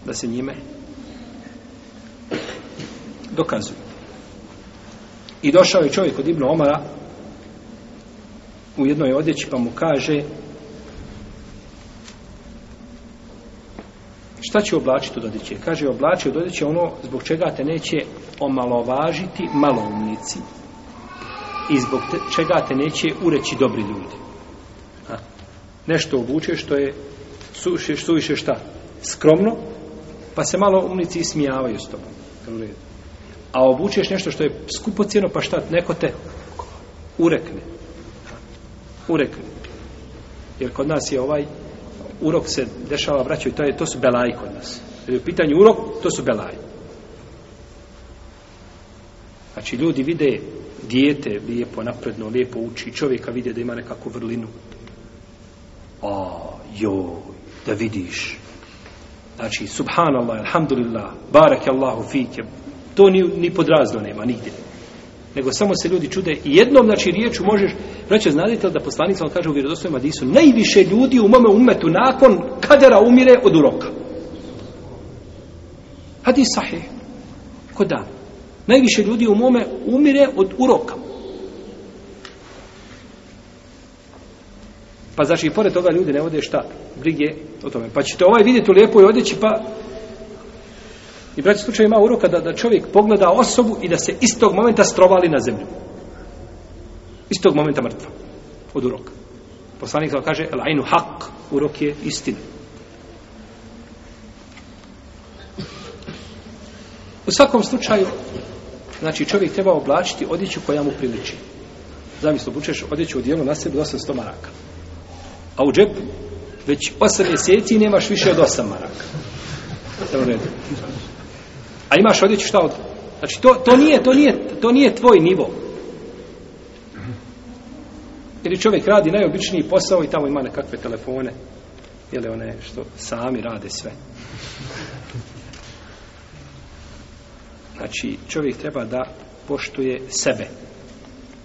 da se njime dokazuju. I došao je čovjek od Ibnu Omara u jednoj odjeći pa mu kaže šta će oblačiti od odjeće? Kaže, oblači od odjeće ono zbog čega te neće omalovažiti malovnici i zbog te, čega te neće ureći dobri ljudi. A? Nešto obuče što je suviše, suviše šta? Skromno, pa se malo umnici ismijavaju s tobom. U redu a obučeš nešto što je skupocijeno, pa šta, neko te urekne. Urekne. Jer kod nas je ovaj urok se dešava, braćo, i to, je, to su belaji kod nas. Jer je u pitanju urok, to su belaji. Znači, ljudi vide dijete lijepo, napredno, lijepo uči, čovjeka vide da ima nekakvu vrlinu. A, jo, da vidiš. Znači, subhanallah, alhamdulillah, barak Allahu fike, To ni, ni pod razno nema nigdje. Nego samo se ljudi čude. I jednom, znači, riječu možeš, znači, znate li da poslanica on kaže u vjerozostojom Adisu, najviše ljudi u mome umetu nakon kadera umire od uroka. Hadis sahih. Ko da? Najviše ljudi u mome umire od uroka. Pa znači, i pored toga ljudi ne vode šta? Brige o tome. Pa ćete ovaj vidjeti u lijepoj odjeći, pa I braći slučaj ima uroka da, da čovjek pogleda osobu i da se istog momenta strovali na zemlju. Istog momenta mrtva. Od uroka. Poslanik kaže, el ainu haq, urok je istina. U svakom slučaju, znači čovjek treba oblačiti odjeću koja mu priliči. Zamislo, bučeš odjeću u dijelu na sebi 800 maraka. A u džep, već 8 mjeseci nemaš više od 8 maraka. Evo redu. A imaš odjeću šta od... Znači, to, to, nije, to, nije, to nije tvoj nivo. Jer čovjek radi najobičniji posao i tamo ima nekakve telefone. Ili one što sami rade sve. Znači, čovjek treba da poštuje sebe.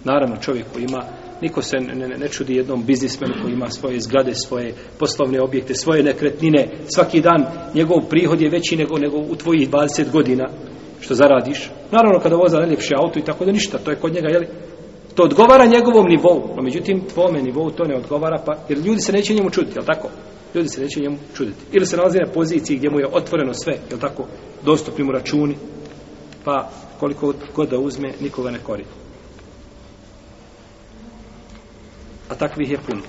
Naravno, čovjek koji ima Niko se ne, ne, ne čudi jednom biznismenu koji ima svoje zgrade, svoje poslovne objekte, svoje nekretnine. Svaki dan njegov prihod je veći nego, nego u tvojih 20 godina što zaradiš. Naravno, kada voza najljepše auto i tako da ništa, to je kod njega, jeli? To odgovara njegovom nivou, no međutim, tvome nivou to ne odgovara, pa, jer ljudi se neće njemu čuditi, jel tako? Ljudi se neće njemu čuditi. Ili se nalazi na poziciji gdje mu je otvoreno sve, jel tako? Dostupni mu računi, pa koliko god da uzme, nikoga ne koriti. a takvih je puno.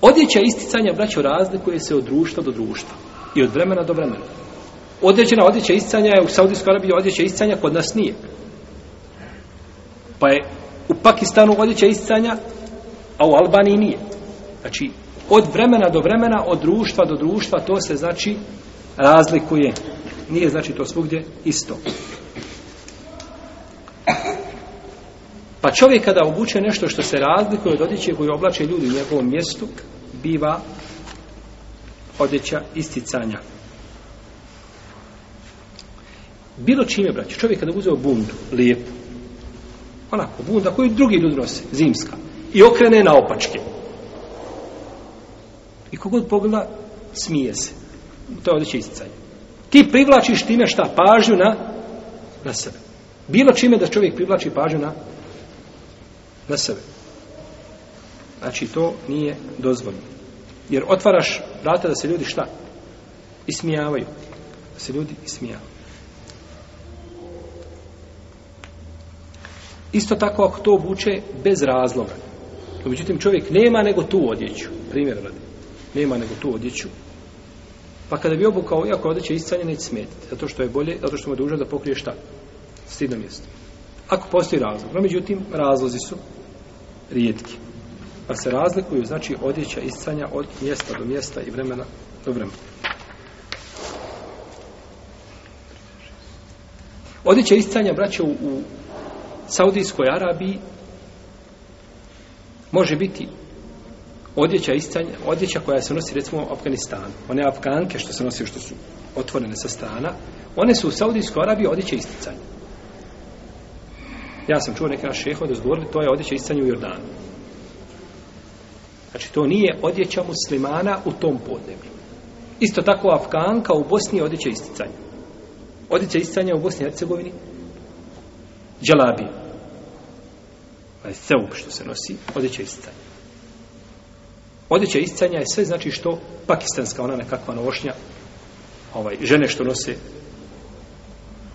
Odjeća isticanja, braćo, razlikuje se od društva do društva i od vremena do vremena. Određena odjeća isticanja je u Saudijskoj Arabiji odjeća isticanja, kod nas nije. Pa je u Pakistanu odjeća isticanja, a u Albaniji nije. Znači, od vremena do vremena, od društva do društva, to se znači razlikuje. Nije znači to svugdje isto. Isto. Pa čovjek kada obuče nešto što se razlikuje od odjeće koju oblače ljudi u njegovom mjestu, biva odjeća isticanja. Bilo čime, braći, čovjek kada uzeo bundu, lijepu, onako, bunda koju drugi ljudi nose, zimska, i okrene na opačke. I kogod pogleda, smije se. To je odjeće isticanja. Ti privlačiš time šta pažnju na, na sebe. Bilo čime da čovjek privlači pažnju na, na sebe. Znači, to nije dozvoljno. Jer otvaraš vrata da se ljudi šta? Ismijavaju. Da se ljudi ismijavaju. Isto tako ako to obuče bez razloga. Međutim, čovjek nema nego tu odjeću. Primjer radi. Nema nego tu odjeću. Pa kada bi obukao, iako odjeća iscanje, neće smetiti. Zato što je bolje, zato što mu je dužno da pokrije šta? Stidno mjesto. Ako postoji razlog. No, međutim, razlozi su rijetki. Pa se razlikuju, znači, odjeća iscanja od mjesta do mjesta i vremena do vremena. Odjeća iscanja, braće, u, u Saudijskoj Arabiji može biti odjeća iscanja, odjeća koja se nosi, recimo, u Afganistanu. One afganke što se nosi, što su otvorene sa strana, one su u Saudijskoj Arabiji odjeće isticanja. Ja sam čuo neka šeho da zgovorili, to je odjeća istanja u Jordanu. Znači, to nije odjeća muslimana u tom podneblju. Isto tako Afganka u Bosni je odjeća isticanja. Odjeća isticanja u Bosni i Hercegovini Đelabi. Ovaj seup što se nosi, odjeća isticanja. Odjeća isticanja je sve, znači što pakistanska, ona nekakva novošnja, ovaj, žene što nose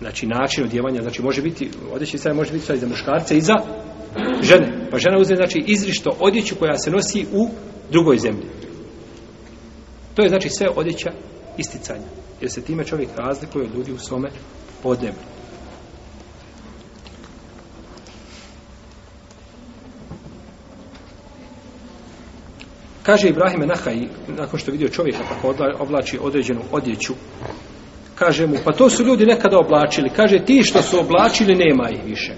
znači način odjevanja, znači može biti odjeća istaja može biti za muškarce i za žene. Pa žena uzme znači izrišto odjeću koja se nosi u drugoj zemlji. To je znači sve odjeća isticanja. Jer se time čovjek razlikuje od ljudi u svome podneblju. Kaže Ibrahime Nahaj, nakon što vidio čovjeka kako oblači određenu odjeću, kaže mu, pa to su ljudi nekada oblačili. Kaže, ti što su oblačili, nema ih više.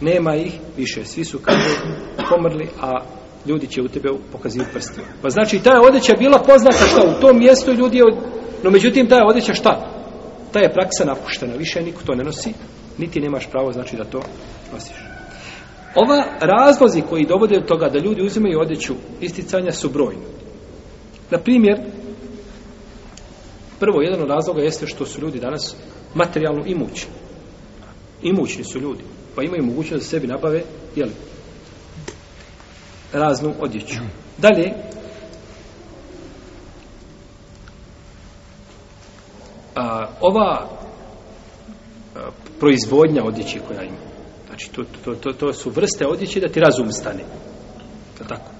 Nema ih više. Svi su, kaže, pomrli, a ljudi će u tebe pokaziti prstima. Pa znači, ta je odjeća bila poznata što u tom mjestu ljudi je... Od... No, međutim, ta je odjeća šta? Ta je praksa napuštena. Više niko to ne nosi, niti nemaš pravo, znači, da to nosiš. Ova razlozi koji dovode do toga da ljudi uzimaju odjeću isticanja su brojni. Na primjer, Prvo, jedan od razloga jeste što su ljudi danas materijalno imućni. Imućni su ljudi, pa imaju mogućnost da sebi nabave, jeli, raznu odjeću. Dalje, a, ova a, proizvodnja odjeće koja ima, znači to, to, to, to su vrste odjeće da ti razum stane. Da tako.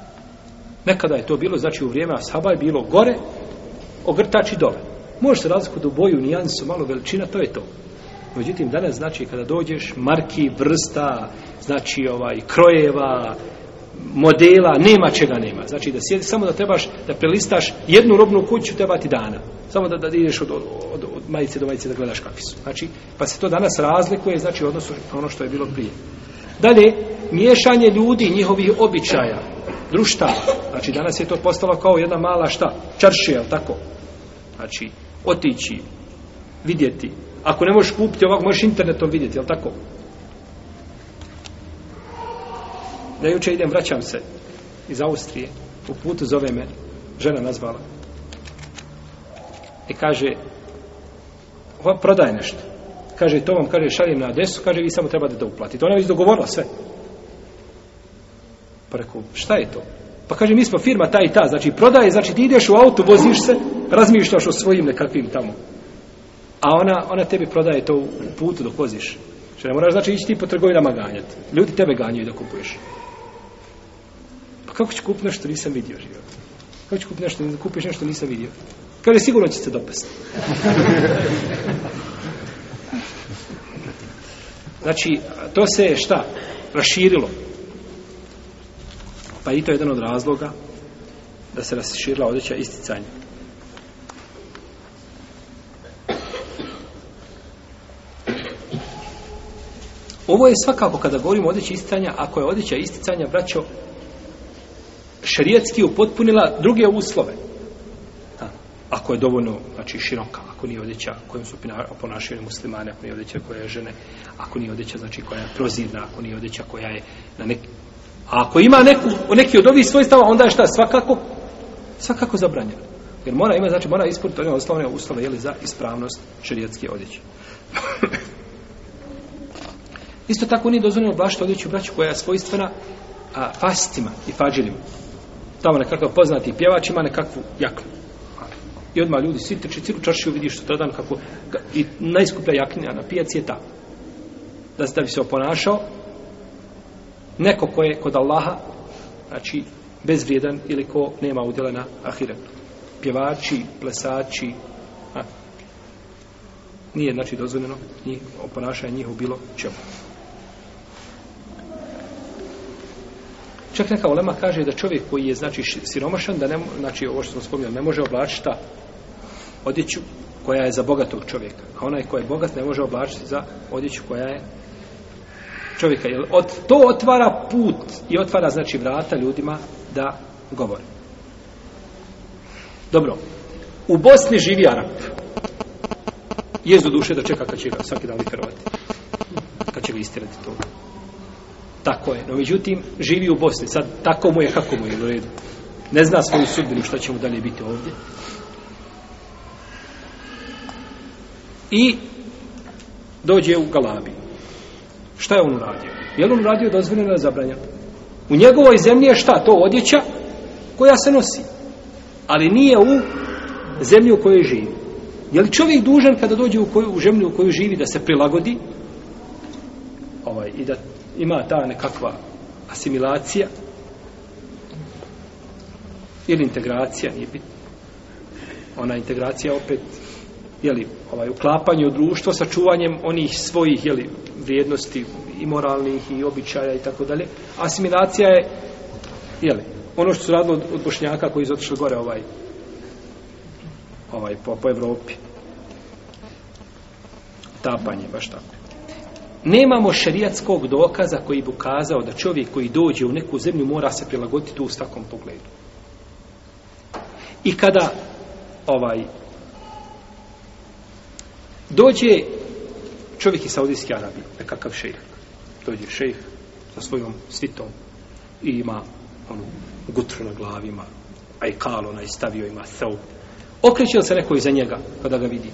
Nekada je to bilo, znači u vrijeme Asaba je bilo gore, ogrtači dole. Može se razlikati u boju, nijansu, malo veličina, to je to. Međutim, danas, znači, kada dođeš, marki, vrsta, znači, ovaj, krojeva, modela, nema čega nema. Znači, da sjedi, samo da trebaš da prelistaš jednu robnu kuću, treba ti dana. Samo da, da ideš od, od, od, od majice do majice da gledaš kakvi su. Znači, pa se to danas razlikuje, znači, odnosno ono što je bilo prije. Dalje, miješanje ljudi, njihovih običaja, društava. Znači, danas je to postalo kao jedna mala šta? Čršija, tako? Znači, otići, vidjeti. Ako ne možeš kupiti ovako, možeš internetom vidjeti, je li tako? Da juče idem, vraćam se iz Austrije, u putu zove me, žena nazvala. I kaže, prodaje nešto. Kaže, to vam, kaže, šaljem na adresu, kaže, vi samo trebate da uplatite. Ona je već dogovorila sve. Pa rekao, šta je to? Pa kaže, mi smo firma ta i ta, znači prodaje, znači ti ideš u auto, voziš se, razmišljaš o svojim nekakvim tamo. A ona, ona tebi prodaje to u putu dok voziš. Što ne moraš, znači, ići ti po trgovinama ganjati. Ljudi tebe ganjaju dok kupuješ. Pa kako ću kupiti nešto nisam vidio živo? Kako ću kupiti nešto, kupiš nešto nisam vidio? Kaže, sigurno će se dopasti. znači, to se šta? Raširilo. Raširilo. Pa i to je jedan od razloga da se raširila odjeća isticanja. Ovo je svakako kada govorimo o odjeći isticanja, ako je odjeća isticanja, braćo, šarijetski upotpunila druge uslove. Da. Ako je dovoljno znači, široka, ako nije odjeća kojom su ponašali muslimane, ako nije odjeća koja je žene, ako nije odjeća znači, koja je prozirna, ako nije odjeća koja je na neki A ako ima neku, neki od ovih svojstava, onda je šta svakako? Svakako zabranjeno. Jer mora ima, znači mora ispuniti one osnovne uslove jeli, za ispravnost širijetske odjeće. Isto tako nije dozvoljeno oblašiti odjeću braću koja je svojstvena a, fastima i fađirima. Tamo nekakav poznati pjevač ima nekakvu jaknu. I odmah ljudi svi trči cilu čaršiju, vidiš što tada kako i najskuplja jaknija na pijaci je ta. Da se da bi se oponašao, neko ko je kod Allaha znači bezvrijedan ili ko nema udjela na ahiretu pjevači, plesači a, nije znači dozvoljeno ni oponašanje njih u bilo čemu čak neka olema kaže da čovjek koji je znači siromašan da ne, znači ovo što smo spomljali ne može oblačiti ta odjeću koja je za bogatog čovjeka a onaj koji je bogat ne može oblačiti za odjeću koja je čovjeka. Jer od, to otvara put i otvara, znači, vrata ljudima da govore. Dobro. U Bosni živi Arab. Jezu duše da čeka kad će ga svaki dan literovati. Kad će ga istirati to. Tako je. No, međutim, živi u Bosni. Sad, tako mu je, kako mu je, u redu. Ne zna svoju sudbinu što će mu dalje biti ovdje. I dođe u Galabiju. Šta je on uradio? Je li on uradio dozvoljeno ili zabranjeno? U njegovoj zemlji je šta? To odjeća koja se nosi. Ali nije u zemlji u kojoj živi. Je li čovjek dužan kada dođe u, koju, u zemlju u kojoj živi da se prilagodi ovaj, i da ima ta nekakva asimilacija ili integracija, nije bitno. Ona integracija opet je li ovaj uklapanje u društvo sa čuvanjem onih svojih je li vrijednosti i moralnih i običaja i tako dalje. Asimilacija je je li ono što su radilo od, od bošnjaka koji su otišli gore ovaj ovaj po, po Evropi. Tapanje baš tako. Nemamo šerijatskog dokaza koji bi ukazao da čovjek koji dođe u neku zemlju mora se prilagoditi u svakom pogledu. I kada ovaj dođe čovjek iz Saudijske Arabije, nekakav šejh. Dođe šejh sa svojom svitom i ima onu gutru na glavima, a i kal onaj stavio ima thaub. Okreće li se neko iza njega kada pa ga vidi?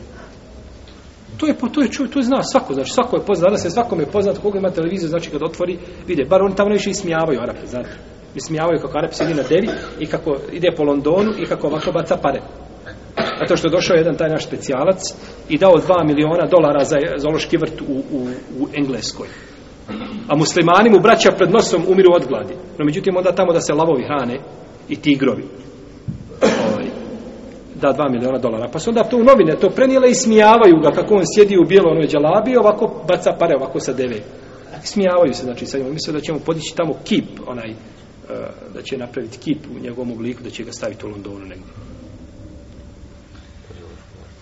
To je, to je, to je zna svako, znači svako je poznat, danas je svakom je poznat, koga ima televiziju, znači kad otvori, vide, bar oni tamo više ismijavaju Arape, znači. Ismijavaju kako Arape sedi na devi i kako ide po Londonu i kako ovako baca pare zato što je došao jedan taj naš specijalac i dao 2 miliona dolara za zološki vrt u, u, u Engleskoj. A muslimani mu braća pred nosom umiru od gladi. No međutim, onda tamo da se lavovi hrane i tigrovi ovaj, da 2 miliona dolara. Pa su onda to u novine to prenijele i smijavaju ga kako on sjedi u bijelo onoj djelabi i ovako baca pare ovako sa deve. Smijavaju se, znači, sa njim. Misle da će mu podići tamo kip, onaj, eh, da će napraviti kip u njegovom obliku, da će ga staviti u Londonu negdje.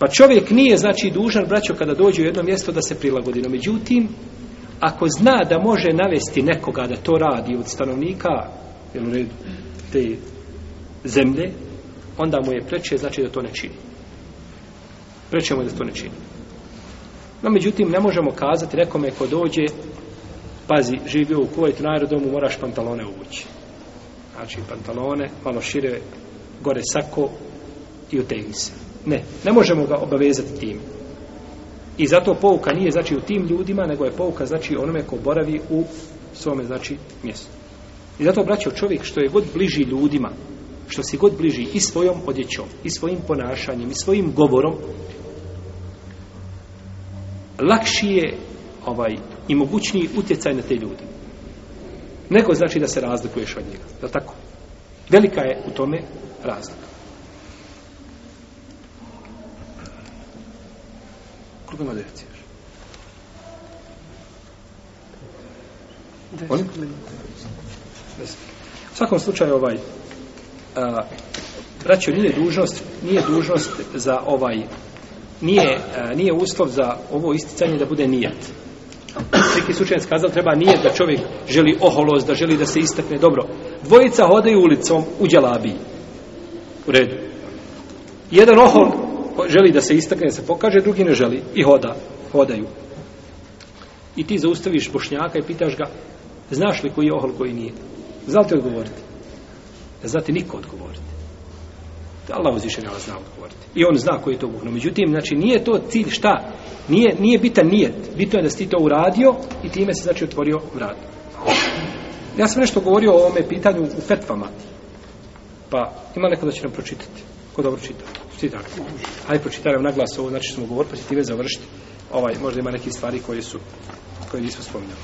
Pa čovjek nije, znači, dužan, braćo, kada dođe u jedno mjesto da se prilagodi. No, međutim, ako zna da može navesti nekoga da to radi od stanovnika, jel redu, te zemlje, onda mu je preče, znači da to ne čini. Preče mu je da to ne čini. No, međutim, ne možemo kazati nekome ko dođe, pazi, živio u Kuvajtu na aerodomu, moraš pantalone uvući. Znači, pantalone, malo šire, gore sako i utegni se. Ne, ne možemo ga obavezati tim. I zato pouka nije znači u tim ljudima, nego je pouka znači onome ko boravi u svome znači mjestu. I zato braćo čovjek što je god bliži ljudima, što si god bliži i svojom odjećom, i svojim ponašanjem, i svojim govorom, lakši je ovaj, i mogućniji utjecaj na te ljudi. Nego znači da se razlikuješ od njega. Da tako? Velika je u tome razlika. Koliko ima djeci? U svakom slučaju ovaj a, braćo nije dužnost nije dužnost za ovaj nije, a, nije uslov za ovo isticanje da bude nijet neki slučajan skazal treba nije da čovjek želi oholost, da želi da se istakne dobro, dvojica hodaju ulicom u djelabiji u redu jedan ohol želi da se istakne, da se pokaže, drugi ne želi i hoda, hodaju. I ti zaustaviš bošnjaka i pitaš ga, znaš li koji je ohol, koji nije? Znate odgovoriti? Ne znate niko odgovoriti. Allah uzviše nema zna odgovoriti. I on zna koji je to Bog. No, međutim, znači, nije to cilj šta? Nije, nije bitan nijet. Bito je da si ti to uradio i time se, znači, otvorio vrat. Ja sam nešto govorio o ovome pitanju u fetvama. Pa, ima neko da će nam pročitati. Ko dobro čitati? Svi tako. Hajde pročitajmo na glas ovo, znači smo govor, pa ćete time završiti. Ovaj, možda ima neke stvari koje su, koje nismo spominjali.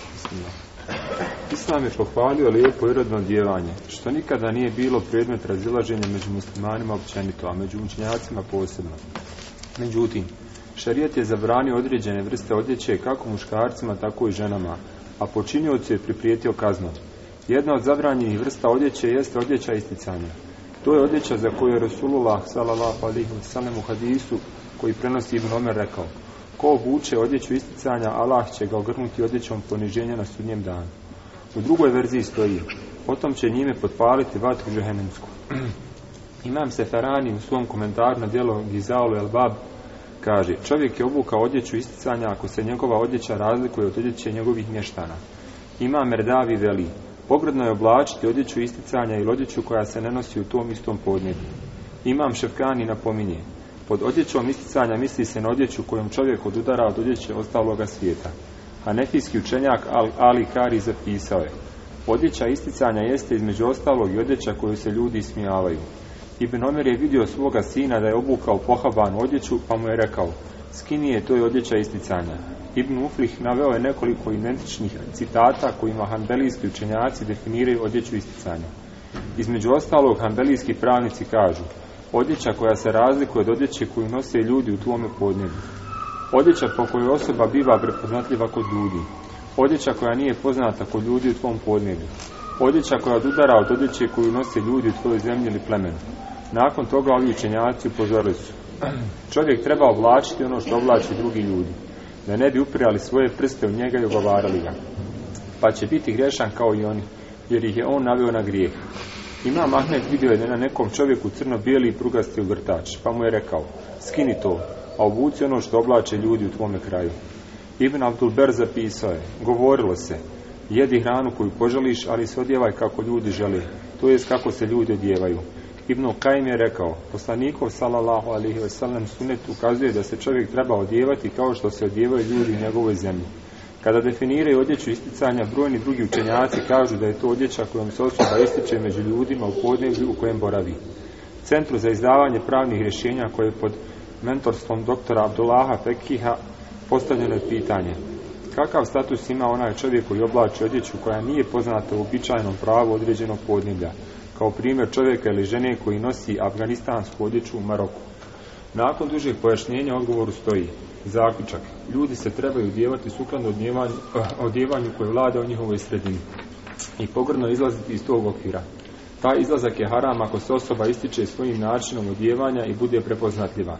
Islam je pohvalio lijepo i rodno djevanje, što nikada nije bilo predmet razilaženja među muslimanima općenito, a među učenjacima posebno. Međutim, šarijet je zabranio određene vrste odjeće kako muškarcima, tako i ženama, a počinioci je priprijetio kaznom. Jedna od zabranjenih vrsta odjeće jeste odjeća isticanja. To je odjeća za koju je Resulullah sallallahu alaihi wa sallam u hadisu koji prenosi Ibn Omer rekao Ko obuče odjeću isticanja, Allah će ga ogrnuti odjećom poniženja na sudnjem danu. U drugoj verziji stoji Potom će njime potpaliti vatru džehennemsku. Imam se Ferani u svom komentaru na dijelo Gizaolu Elbab kaže Čovjek je obukao odjeću isticanja ako se njegova odjeća razlikuje od odjeće njegovih mještana. Imam Erdavi veli, Pogrodno je oblačiti odjeću isticanja ili odjeću koja se ne nosi u tom istom podnjevu. Imam Ševkani napominje, pod odjećom isticanja misli se na odjeću kojom čovjek odudara od odjeće ostaloga svijeta. Hanefijski učenjak Ali Kari zapisao je, odjeća isticanja jeste između ostalog i odjeća koju se ljudi smijavaju. Ibn Omer je vidio svoga sina da je obukao pohabanu odjeću, pa mu je rekao, skinije to je odjeća isticanja. Ibn Uflih naveo je nekoliko identičnih citata kojima hanbelijski učenjaci definiraju odjeću isticanja. Između ostalog, hanbelijski pravnici kažu odjeća koja se razlikuje od odjeće koju nose ljudi u tvome podnjevu. Odjeća po kojoj osoba biva prepoznatljiva kod ljudi. Odjeća koja nije poznata kod ljudi u tvom podnjevu. Odjeća koja odudara od odjeće koju nose ljudi u tvojoj zemlji ili plemenu. Nakon toga ovi učenjaci upozorili su čovjek treba oblačiti ono što oblači drugi ljudi, da ne bi upirali svoje prste u njega i ogovarali ga. Pa će biti grešan kao i oni, jer ih je on navio na grijeh. Ima Mahmed vidio je na nekom čovjeku crno-bijeli i prugasti ogrtač, pa mu je rekao, skini to, a obuci ono što oblače ljudi u tvome kraju. Ibn Abdul Ber zapisao je, govorilo se, jedi hranu koju poželiš, ali se odjevaj kako ljudi žele, to jest kako se ljudi odjevaju. Ibn Kajim je rekao, poslanikov sallallahu alaihi ve sellem sunet ukazuje da se čovjek treba odjevati kao što se odjevaju ljudi u njegovoj zemlji. Kada definiraju odjeću isticanja, brojni drugi učenjaci kažu da je to odjeća kojom se osoba ističe među ljudima u podnevlju u kojem boravi. Centru za izdavanje pravnih rješenja koje je pod mentorstvom doktora Abdullaha Fekiha postavljeno je pitanje. Kakav status ima onaj čovjek koji oblači odjeću koja nije poznata u običajnom pravu određenog podnevlja? kao primjer čovjeka ili žene koji nosi afganistansku odjeću u Maroku. Nakon dužih pojašnjenja odgovoru stoji zaključak. Ljudi se trebaju odjevati sukladno odjevanju, eh, odjevanju koje vlada u njihovoj sredini i pogrno izlaziti iz tog okvira. Taj izlazak je haram ako se osoba ističe svojim načinom odjevanja i bude prepoznatljiva.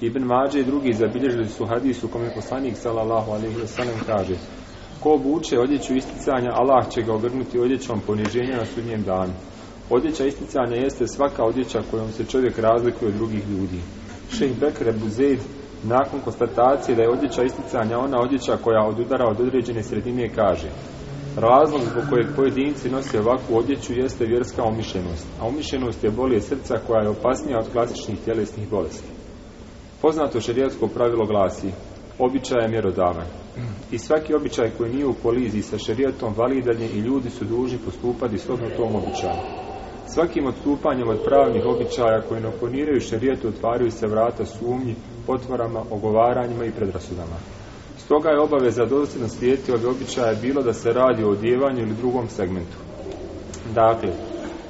Ibn Mađe i drugi zabilježili su hadisu kome poslanik sallallahu alaihi wa sallam kaže Ko obuče odjeću isticanja, Allah će ga obrnuti odjećom poniženja na sudnjem danu. Odjeća isticanja jeste svaka odjeća kojom se čovjek razlikuje od drugih ljudi. Šejh Bekr Ebu Zeid, nakon konstatacije da je odjeća isticanja ona odjeća koja odudara od određene sredine, kaže Razlog zbog kojeg pojedinci nose ovakvu odjeću jeste vjerska omišljenost, a omišljenost je bolje srca koja je opasnija od klasičnih tjelesnih bolesti. Poznato šerijatsko pravilo glasi, običaj je mjerodavan. I svaki običaj koji nije u koliziji sa šerijatom validan je i ljudi su dužni postupati shodno tom običaju. Svakim odstupanjem od pravnih običaja koje ne oponiraju šarijetu otvaraju se vrata sumnji, potvorama, ogovaranjima i predrasudama. Stoga je obaveza dodosljeno svijeti ove običaje bilo da se radi o odjevanju ili drugom segmentu. Dakle,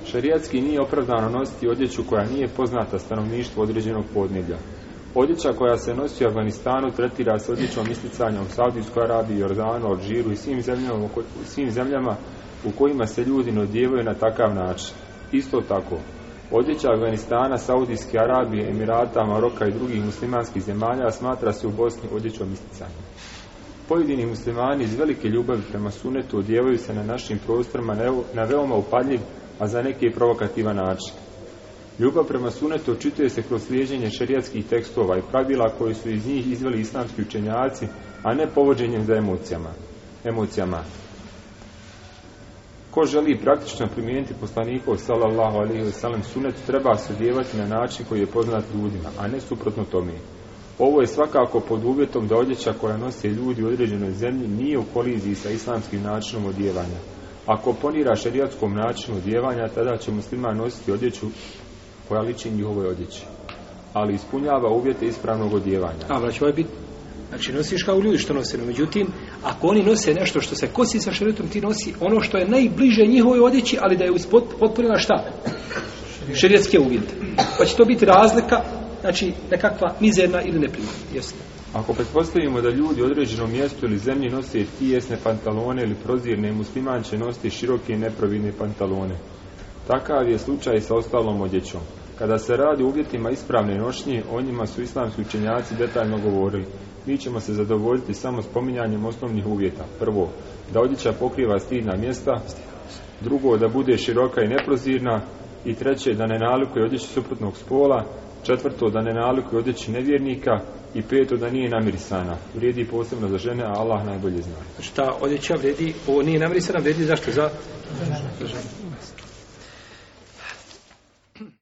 šarijatski nije opravdano nositi odjeću koja nije poznata stanovništvu određenog podnevlja. Odjeća koja se nosi u Afganistanu tretira se odjećom isticanja u Saudijskoj Arabiji, Jordanu, Alžiru i svim zemljama, svim zemljama u kojima se ljudi ne odjevaju na takav način. Isto tako, odjeća Afganistana, Saudijske Arabije, Emirata, Maroka i drugih muslimanskih zemalja smatra se u Bosni odjećom isticanjem. Pojedini muslimani iz velike ljubavi prema sunetu odjevaju se na našim prostorima na veoma upadljiv, a za neke i provokativan način. Ljubav prema sunetu očituje se kroz slijeđenje šerijatskih tekstova i pravila koji su iz njih izveli islamski učenjaci, a ne povođenjem za emocijama. emocijama. Ko želi praktično primijeniti poslanikov sallallahu alaihi wa sallam sunet, treba se odjevati na način koji je poznat ljudima, a ne suprotno tome. Ovo je svakako pod uvjetom da odjeća koja nose ljudi u određenoj zemlji nije u koliziji sa islamskim načinom odjevanja. Ako ponira šerijatskom načinu odjevanja, tada će muslima nositi odjeću koja liči njihovoj odjeći, ali ispunjava uvjete ispravnog odjevanja. A, braći, znači, ovo je bit... Znači, nosiš kao ljudi što nose, no međutim, Ako oni nose nešto što se kosi sa šerijatom, ti nosi ono što je najbliže njihovoj odjeći, ali da je potpunila šta? Šerijatske uvjete. Pa će to biti razlika, znači nekakva mizerna ili neprimarna. Jeste. Ako pretpostavimo da ljudi u određenom mjestu ili zemlji nose tijesne pantalone ili prozirne, musliman će nositi široke neprovidne pantalone. Takav je slučaj sa ostalom odjećom. Kada se radi o uvjetima ispravne nošnje, o njima su islamski učenjaci detaljno govorili mi ćemo se zadovoljiti samo spominjanjem osnovnih uvjeta. Prvo, da odjeća pokriva stidna mjesta. Drugo, da bude široka i neprozirna. I treće, da ne nalikuje odjeći suprotnog spola. Četvrto, da ne nalikuje odjeći nevjernika. I peto, da nije namirisana. Vrijedi posebno za žene, a Allah najbolje zna. Šta odjeća vrijedi, ovo nije namirisana, vrijedi zašto? Za, za žene.